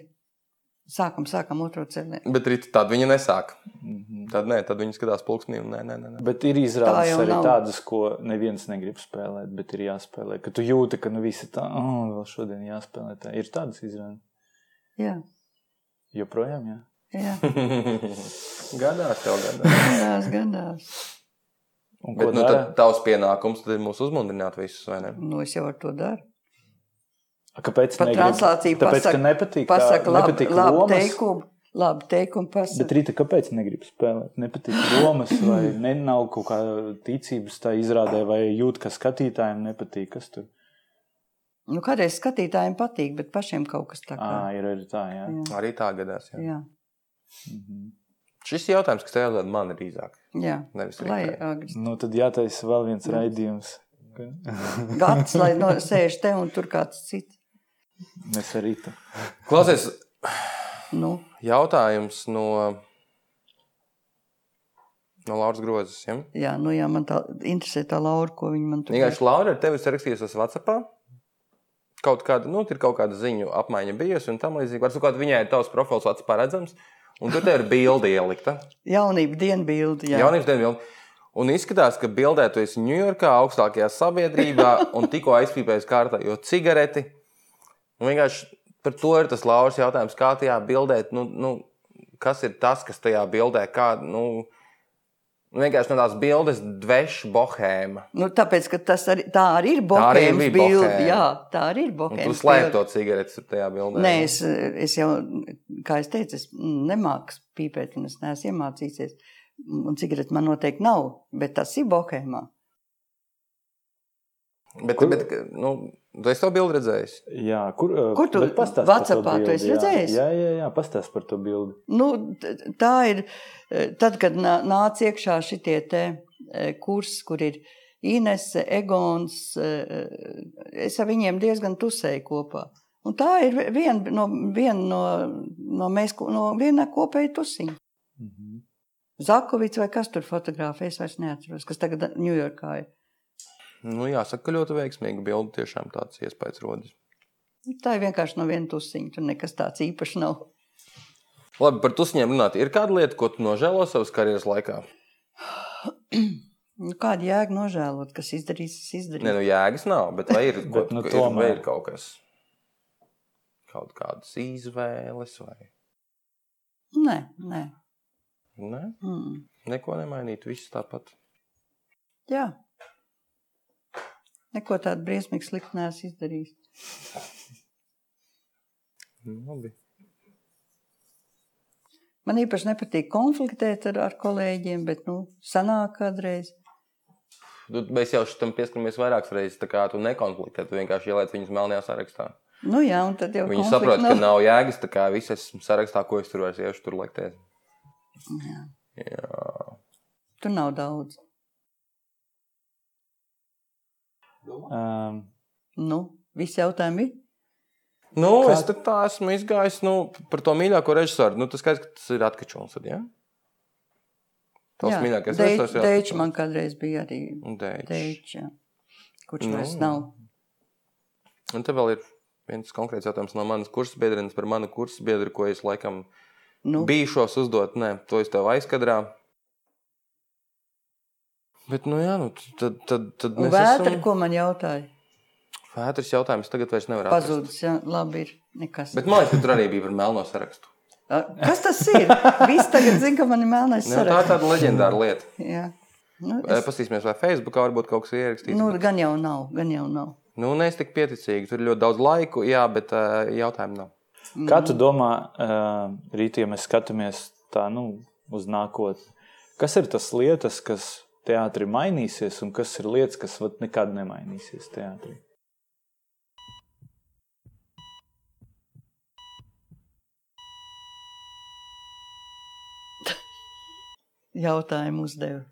Sākam, sākam otro celienu. Bet rīt tad viņi nesāk. Mhm. Tad nē, tad viņi skatās pulksnī un nē, nē, nē. bet ir Tā izrādes jau arī nav. tādas, ko neviens negrib spēlēt, bet ir jāspēlē. Ka tu jūti, ka nu visi tā, oh, vēl šodien jāspēlē. Tā. Ir tādas izrādes. Jā, Joprojām, jā. jā, gadās tev gadās. gadās, gadās. Un Bet nu, tad tavs pienākums tad ir mūs uzmundrināt visus, vai ne? Nu, es jau ar to daru. A, Kāpēc? Par negrib? translāciju Tāpēc, pasaka- ka nepatīk. tā- Pasaka, labi, nepatīk labi lomas. teikumu, labi teikumu pasaka. Bet rīta, kāpēc negrib spēlēt? Nepatīk lomas, vai ne, nav kaut kā ticības tā izrādē, vai jūt, ka skatītājiem nepatīk, kas tur Nu, kādreiz skatītājiem patīk, bet pašiem kaut kas tā kā. Ā, ir arī tā, jā. Jā, Arī tā gadās. Jā. jā, Mhm. Šis jautājums, kas tev man drīzāk, jā. nevis lai agri. Nu, tad jātaisa vēl viens raidījums. Gads, lai no, sēž te un tur kāds cits. Mēs arī tā. Klausies, Nu, jautājums no, no Lauras Grozes. Ja? jā, nu, jā, man tā interesē tā Laura, ko viņa man tur Vienkārši Laura ar tevi sarakstījusies WhatsApp. Kaut kāda, nu, ir kaut kāda ziņu apmaiņa bijusi, un tam līdzīgi. Varbūt kaut viņai ir tavs profils WhatsApp redzams, un tur tev ir bilde ielikta. Jaunība dienbildi, jā. Jaunības dienas bilde. Un izskatās, ka bildē tu esi Ņujorkā, augstākajā sabiedrībā, un tikko aizpīpējis kārtējo cigareti. Un vienkārši par to ir tas Lauras jautājums, kā tajā bildē, nu, nu, kas ir tas, kas tajā bildē, kā, nu vienkārši no tās bildes dveš bohēma. Nu, tāpēc, ka tas arī, tā arī ir bohēmas bilde. Jā, tā arī ir bohēmas tu slēp bilde. to cigareti tajā bildē. Nē, es, es jau, kā es teicu, es nemāku pīpēt, un es neesmu iemācījies. Un cigareti man noteikti nav, bet tas ir bohēmā. Bet, Kur- bet, nu, tu esi to bildi redzējis. Jā, kur, ā, Kur tu bet pastāst par to WhatsAppā tu esi jā. redzējis? Jā, jā, jā pastāst par to bildi. Nu, tā ir eh, tad, kad nā- nāca iekšā šitie te eh, kursi, kur ir Inese, Egons. eh, Es ar viņiem diezgan tusēju kopā. Un tā ir viena no, vien no, no, mēs, no viena kopēja tusiņa. Mhm. Zakovits vai kas tur fotografē, es vairs neatceros, kas tagad Ņujorkā ir. Nu, jāsaka, ka ļoti veiksmīga bilde. Tiešām tāds iespējas rodas. Tā ir vienkārši no viena tusiņa, tur nekas tāds īpašs nav. Labi, par tusņiem runāt. Ir kāda lieta, ko tu nožēlo savas karjeras laikā? Nu, kāda jēga nožēlot, kas izdarīs, tas Nē, izdarīs. nu jēgas nav, bet vai ir, Bet, ko, nu, ir, tomēr. vai ir kaut kas? Kaut kādas izvēles vai Nē, nē. ne? Mm. Neko nemainīt, viss tāpat. Jā. Neko tādu briesmīgu sliktu neesmu izdarījis. Nu, Labi. Man īpaši nepatīk konfliktēt ar, ar kolēģiem, bet, nu, sanāk kādreiz. Tu, mēs jau tam pieskaramies vairākas reizes. Tā kā tu nekonfliktē, tu vienkārši ieliec viņus melnajā sarakstā. Nu, jā, un tad jau Viņi saprot, ka nav jēgas. Tā kā viss esmu sarakstā, ko es tur vairs iešu, tur lektēt. Jā. Jā. Tur nav daudz. Um, Nu, visi jautājumi ir. Nu, Kā- es tad tā esmu izgājis nu, par to mīļāko režisoru. Nu, tas skaidrs, ka tas ir atkačons. Tad, ja? Tavs mīļākais režisors ir Deičs man kādreiz bija arī Deičs. Kurš Nu. vairs nav. Un te vēl ir viens konkrēts jautājums no manas kursa biedrenes par manu kursa biedru, ko es laikam Nu, bijušos uzdot. Nē, to es tev aizkadrā. Bet, nu, jā, nu, tad, tad, tad mēs vētra, esam... ko man jautāja? Vētras jautājums tagad vairs nevar atrast. Pazudis, jā, labi ir. Nekas. Bet man liekas, ka tur arī bija par melno sarakstu. Kas tas ir? Viss tagad zina, ka man ir melnais Nu, tā ir saraksts. tāda leģendāra lieta. Jā. Nu, Es... es, Pastīsimies, vai Facebookā varbūt kaut kas ir ierakstīts. nu, gan jau nav, gan jau nav. nu ne es tik pieticīgi. Tur ir ļoti daudz laiku, jā, bet uh, jautājumu nav. Kā tu domā, uh, rīt, ja mēs skatāmies tā, nu, uz nākotni, kas ir tas lietas, kas teātrī mainīsies, un kas ir lietas, kas vat nekad nemainīsies teātrī? Jautājumu uzdeva.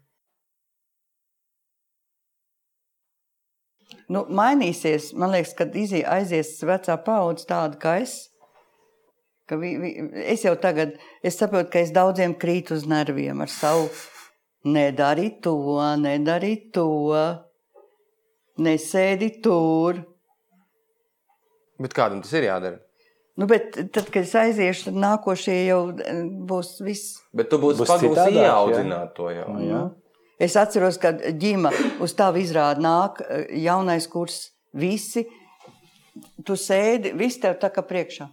Nu, mainīsies, man liekas, kad izie- aizies vecā paudze tāda kā es. Ka vi, vi, es jau tagad es saprotu, ka es daudziem krītu uz nerviem ar savu nedari to, nedari to, nesēdi tur. Bet kādam tas ir jādara? Nu, bet tad, kad es aiziešu, tad nākošie jau eh, būs viss. Bet tu būsi Būs pagūsi ieaudzināt to jau. Nu, jā. Es atceros, ka ģima uz tavu izrādi nāk eh, jaunais kurs. Visi, tu sēdi, visi tev tā kā priekšā.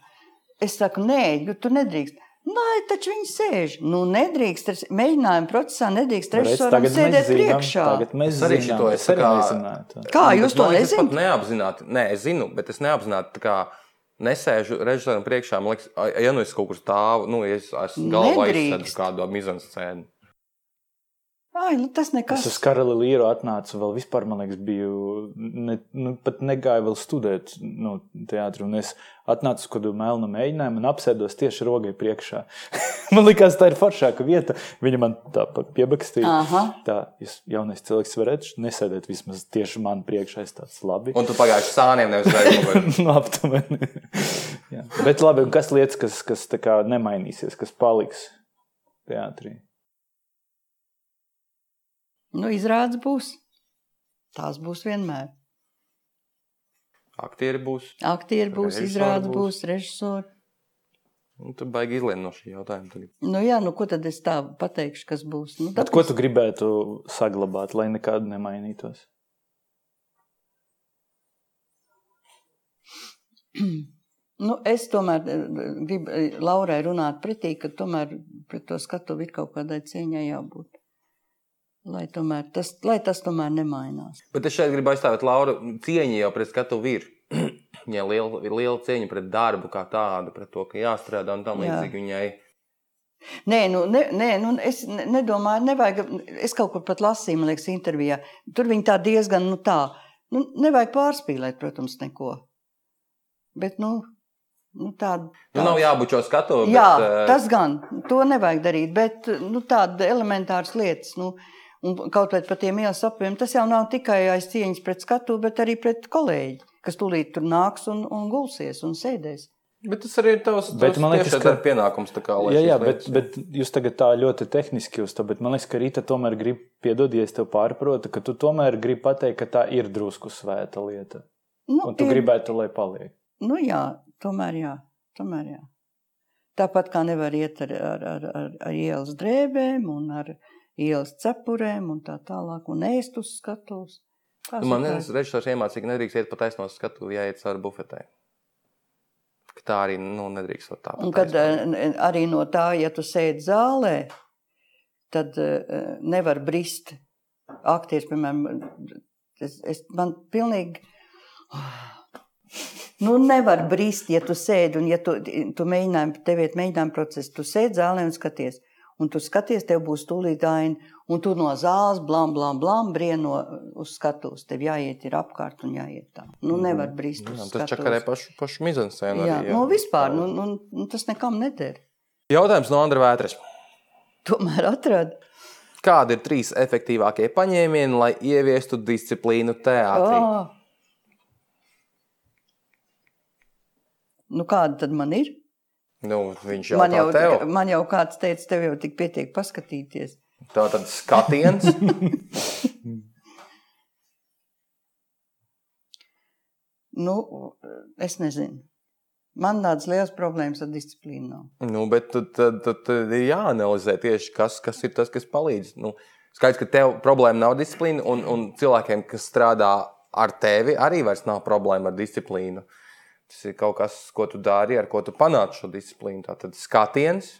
Es saku, nē, jo tu nedrīkst. Nē, taču viņi sēž. Nu, nedrīkst. Mēģinājuma procesā nedrīkst Redz, režisoram sēdēt zinām, priekšā. mēs arī zinām, šito es es tā arī kā- to. Kā Bet jūs to liekas, es pat nezināt? neapzināti, nē, es zinu, bet es neapzināti tā kā nesēžu režisoram priekšā. Man liekas, ja nu es kaut kur stāvu, nu, es esmu galvā aizsēdu kādu mizanscēnu. Ai, nu, tas nekas. Es uz Karali Līru atnācu, vēl vispār, man liekas, biju, ne, nu, pat negāju vēl studēt nu, teātri, un es atnācu uz kādu melnu mēģinājumu un apsēdos tieši rogai priekšā. man liekas, tā ir foršāka vieta. Viņa man tā piebakstīja. Aha. Tā, jūs jaunais cilvēks varat nesēdēt vismaz tieši man priekšā, es tāds labi. Un tu pagājuši sāniem nevis aizmugurē. nu, aptuveni. Bet labi, un kas lietas, kas, kas tā kā nemainīsies, kas paliks teātrī? Nu, izrādes būs. Tās būs vienmēr. Aktieri būs. Aktieri būs, izrādes būs. būs, režisori. Nu, tu baigi izlien no šī jautājuma. Tagad. Nu, jā, nu, ko tad es tā pateikšu, kas būs? Nu, Bet ko tu gribētu saglabāt, lai nekad nemainītos? Nu, es tomēr eh, gribu eh, Laurai runāt pretī, ka tomēr pret to skatu ir kaut kādai cieņai jābūt. Lai, tomēr, tas, lai tas tomēr nemainās. Bet es šeit gribu aizstāvēt Lauru. Cieņa jau pret skatu ir. Viņai ir liela, liela cieņa pret darbu kā tādu, pret to, ka jāstrādā un tam līdzīgi viņai. Nē, nu, ne, nē, nu, es ne- nedomāju, nevajag. Es kaut kur pat lasīju, man liekas, intervijā. Tur viņi tā diezgan nu, tā. Nu, nevajag pārspīlēt, protams, neko. Bet, nu, nu tāda. Nu, nav jābūt šo skatu. Bet, Jā, eh, tas gan. To nevajag darīt. Bet nu, tāda elementāras lietas. Nu, Un kaut vai par tiem ielas apjomiem, tas jau nav tikai aiz cieņas pret skatu, bet arī pret kolēģi, kas tūlīt tur nāks un, un gulsies un sēdēs. Bet tas arī ir tavs, Bet tavs man liekas, ka- pienākums. tā Kā, lai Jā, jā bet, bet jūs tagad tā ļoti tehniski uz to, bet man liekas, ka Rīta tomēr grib piedod, ja es tev pārprotu, ka tu tomēr gribi pateikt, ka tā ir drusku svēta lieta. Nu, Un tu ir- gribētu, lai paliek. Nu, jā, tomēr jā. Tomēr jā. Tāpat kā nevar iet ar, ar, ar, ar, ar ielas drēbēm un ar ielas cepurēm un tā tālāk un ēst uz skatuves. Nu, man viens režisors iemācīja, ka nedrīkst iet pa taisno skatu, ja iet cauri bufetē. Tā arī nu, nedrīkst būt tā. Un kad taisno. eh, arī no tā, ja tu sēdi zālē, tad eh, nevar brist. Aktieris, piemēram, es, es, man pilnīgi. Nu, nevar brist, ja tu sēdi un ja tu, tu mēģināji, tev ir mēģinājuma process, tu sēdi zālē un skaties. Un tu skaties, tev būs tūlīt aina, un tu no zāles blam, blam, blam, brieno uz skatuves. Tev jāiet ir apkārt un jāiet tā. Nu, nevar brist Jā, uz tas skatuves. čakarē pašu, pašu mizanscēnu. Jā, arī, nu vispār, nu, nu, nu, tas nekam neder. Jautājums no Andra Vētras. Tomēr atrada. Kādi ir trīs efektīvākie paņēmieni, lai ieviestu disciplīnu teātrī? Oh. Nu, kāda tad man ir? Nu, viņš jau Man jau, tev. man jau kāds teica, tev jau tik pietiek paskatīties. Tā tad skatiens. Nu, es nezinu. Man tādas liels problēmas ar disciplīnu nav. nu, bet tad, tad, tad, tad ir jāanalizē tieši, kas, kas ir tas, kas palīdz. Nu, Skaidrs, ka tev problēma nav disciplīna, un, un cilvēkiem, kas strādā ar tevi, arī vairs nav problēma ar disciplīnu. Tas ir kaut kas, ko tu dari, ar ko tu panāc šo disciplīnu. Tātad skatiens.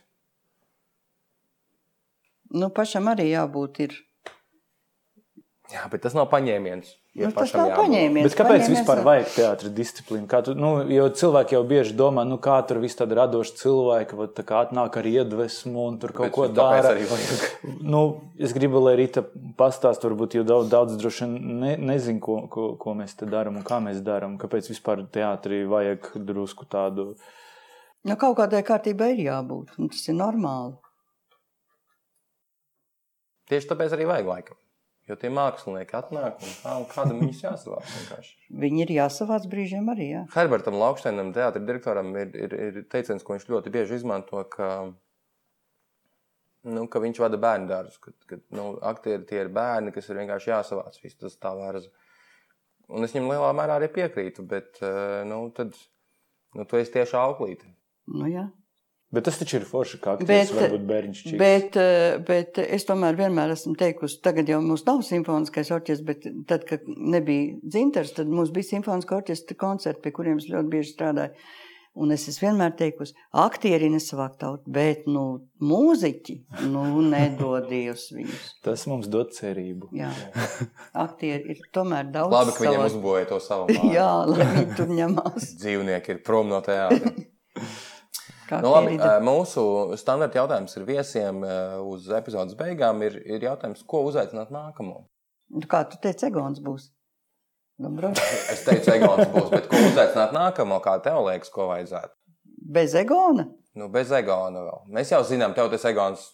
Nu, pašam arī jābūt ir. Jā, bet tas nav paņēmiens. Ja Nu, tas nav paņēmiens. Bet kāpēc Paņēmiens vispār nav. vajag teātris disciplīnu? Kā Tu, nu, jo cilvēki jau bieži domā, nu, kā tur viss tādi radoši cilvēki, vat tā kā atnāk ar iedvesmu un tur kaut Bet ko tāpēc dara. arī vajag. Nu, es gribu, lai Rīta pastāstītu, varbūt jau daudz, daudz droši ne, nezinu, ko, ko, ko mēs te darām un kā mēs darām. Kāpēc vispār teātrī vajag drusku tādu. Nu, kaut kādai kārtībai ir jābūt. un Tas ir normāli. Tieši tāpēc arī vajag laikam. Jo tie mākslinieki atnāk un, kā, un kādam viņus jāsavāc. vienkārši. Viņi ir jāsavāc brīžiem arī. Jā. Herbertam Lauksteinam, teātris direktoram, ir, ir, ir teiciens, ko viņš ļoti bieži izmanto, ka, nu, ka viņš vada bērnu dārzu. Ka, ka, nu, aktieri tie ir bērni, kas ir vienkārši jāsavāc. Viss tas tā vērza. Un es viņam lielā mērā arī piekrītu, bet eh, nu, tad, nu, tu esi tieši auklīte. Nu, jā. Bet tas taču ir forši, kā Bet, aktieris varbūt bērniņš čīks. bet, eh, bet es tomēr vienmēr esmu teikusi, tagad jau mums nav simfoniskais orķestris, bet tad, kad nebija dzintars, tad mums bija simfoniskā orķestra koncerti, pie kuriem es ļoti bieži strādāju. Un es esmu vienmēr teikusi, aktieri nesavāk tautu, bet nu, mūziķi nu, nedod Dievs viņus. Tas mums dod cerību. Jā. Aktieri ir tomēr daudz. Labi, ka viņiem savā- uzbūvēja to savu māju. Jā, lai viņi tur ņemās. Dzīvnieki ir prom no teātra. Kā Nu, labi, mūsu standarta jautājums ir viesiem uz epizodes beigām. Ir, ir jautājums, ko uzaicināt nākamo? Nu, Kā tu teici, Egons būs? Dobro. Es teicu, Egons būs, bet ko uzaicināt nākamo? Kā tev liekas, ko vajadzētu? Bez Egona? Nu, bez Egona vēl. Mēs jau zinām, tev tas Egons.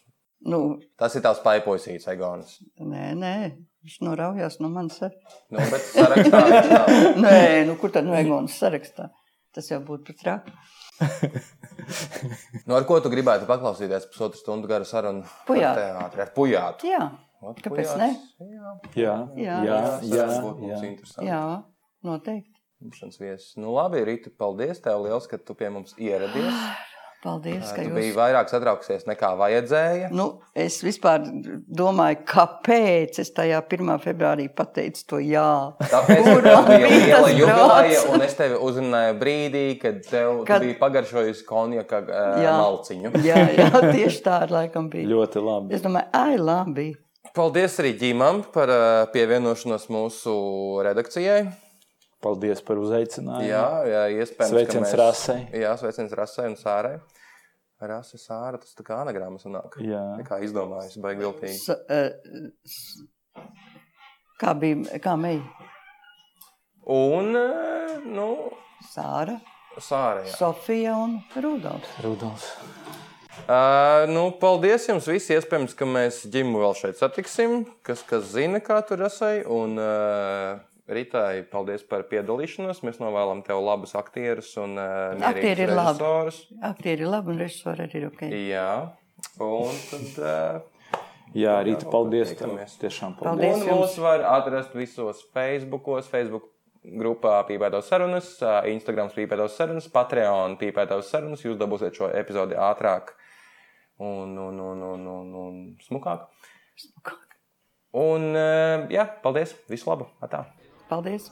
Nu, Tas ir tās paiposīts Egons. nē, nē, viņš noraujās no manis. ar- Nu, bet sarakstā. Nē, nu kur tad no Egonas sarakstā? Tas jau būtu pat traki. Nu, ar ko tu gribētu paklausīties pusotru stundu garu sarunu? Pujātu. teātri? Ar pujātu. Jā, Ot, Kāpēc pujāts. ne? Jā, Jā, Jā. jā, tas jā, mums jā. interesanti. jā, noteikti. Būšanas viesis. Nu, labi, Rīta, paldies tev liels, ka tu pie mums ieradies. Paldies, ka jūs. biji vairāk satraukusies nekā vajadzēja. Nu, es vispār domāju, kāpēc es tajā 1. februārī pateicu to jā. Tāpēc Kur tev man bija liela jubileja, un es tevi uzrunāju brīdī, kad tev kad... Bija pagaršojusi konjaka uh, Jā. malciņu. Jā, jā, tieši tā ir laikam bija. Ļoti labi. Es domāju, ai, labi. Paldies arī Ģimam par pievienošanos mūsu redakcijai. Paldies par uzaicinājumu. Jā, jā iespējams. ka Sveiciens mēs- Rasei. Jā, sveiciens Rasai un Sārai. Rasa, Sāra, tas tā kā anagrāma sanāk. Jā. Tā kā izdomājis, baigi viltīgi. S, uh, s, kā bija, kā meija? Un, uh, nu, Sāra, Sāra, jā. Sofija un Rudolfs. Rudolf. Uh, nu, paldies jums visiem. Iespējams, ka mēs ģimu vēl šeit satiksim. Kas, kas zina, kā tur esai. Un uh, Ritai, paldies par piedalīšanos. Mēs novēlam tev labus aktierus un uh, Aktieri ir labi. režisorus. Aktieri ir labi un režisori arī ir ok. Jā, un tad. Uh, Jā, Rīta, paldies. Tev. Tiekamies. Tiešām Paldies. paldies. Un mūs var atrast visos Facebookos, Facebook grupā Pīpētos sarunas, ā, Instagram Pīpētos sarunas, Patreon Pīpētos sarunas. Jūs dabūsiet šo epizodi ātrāk un, un, un, un, un, un smukāk. Un, ā, jā, paldies! Visu labu! Atā. Paldies!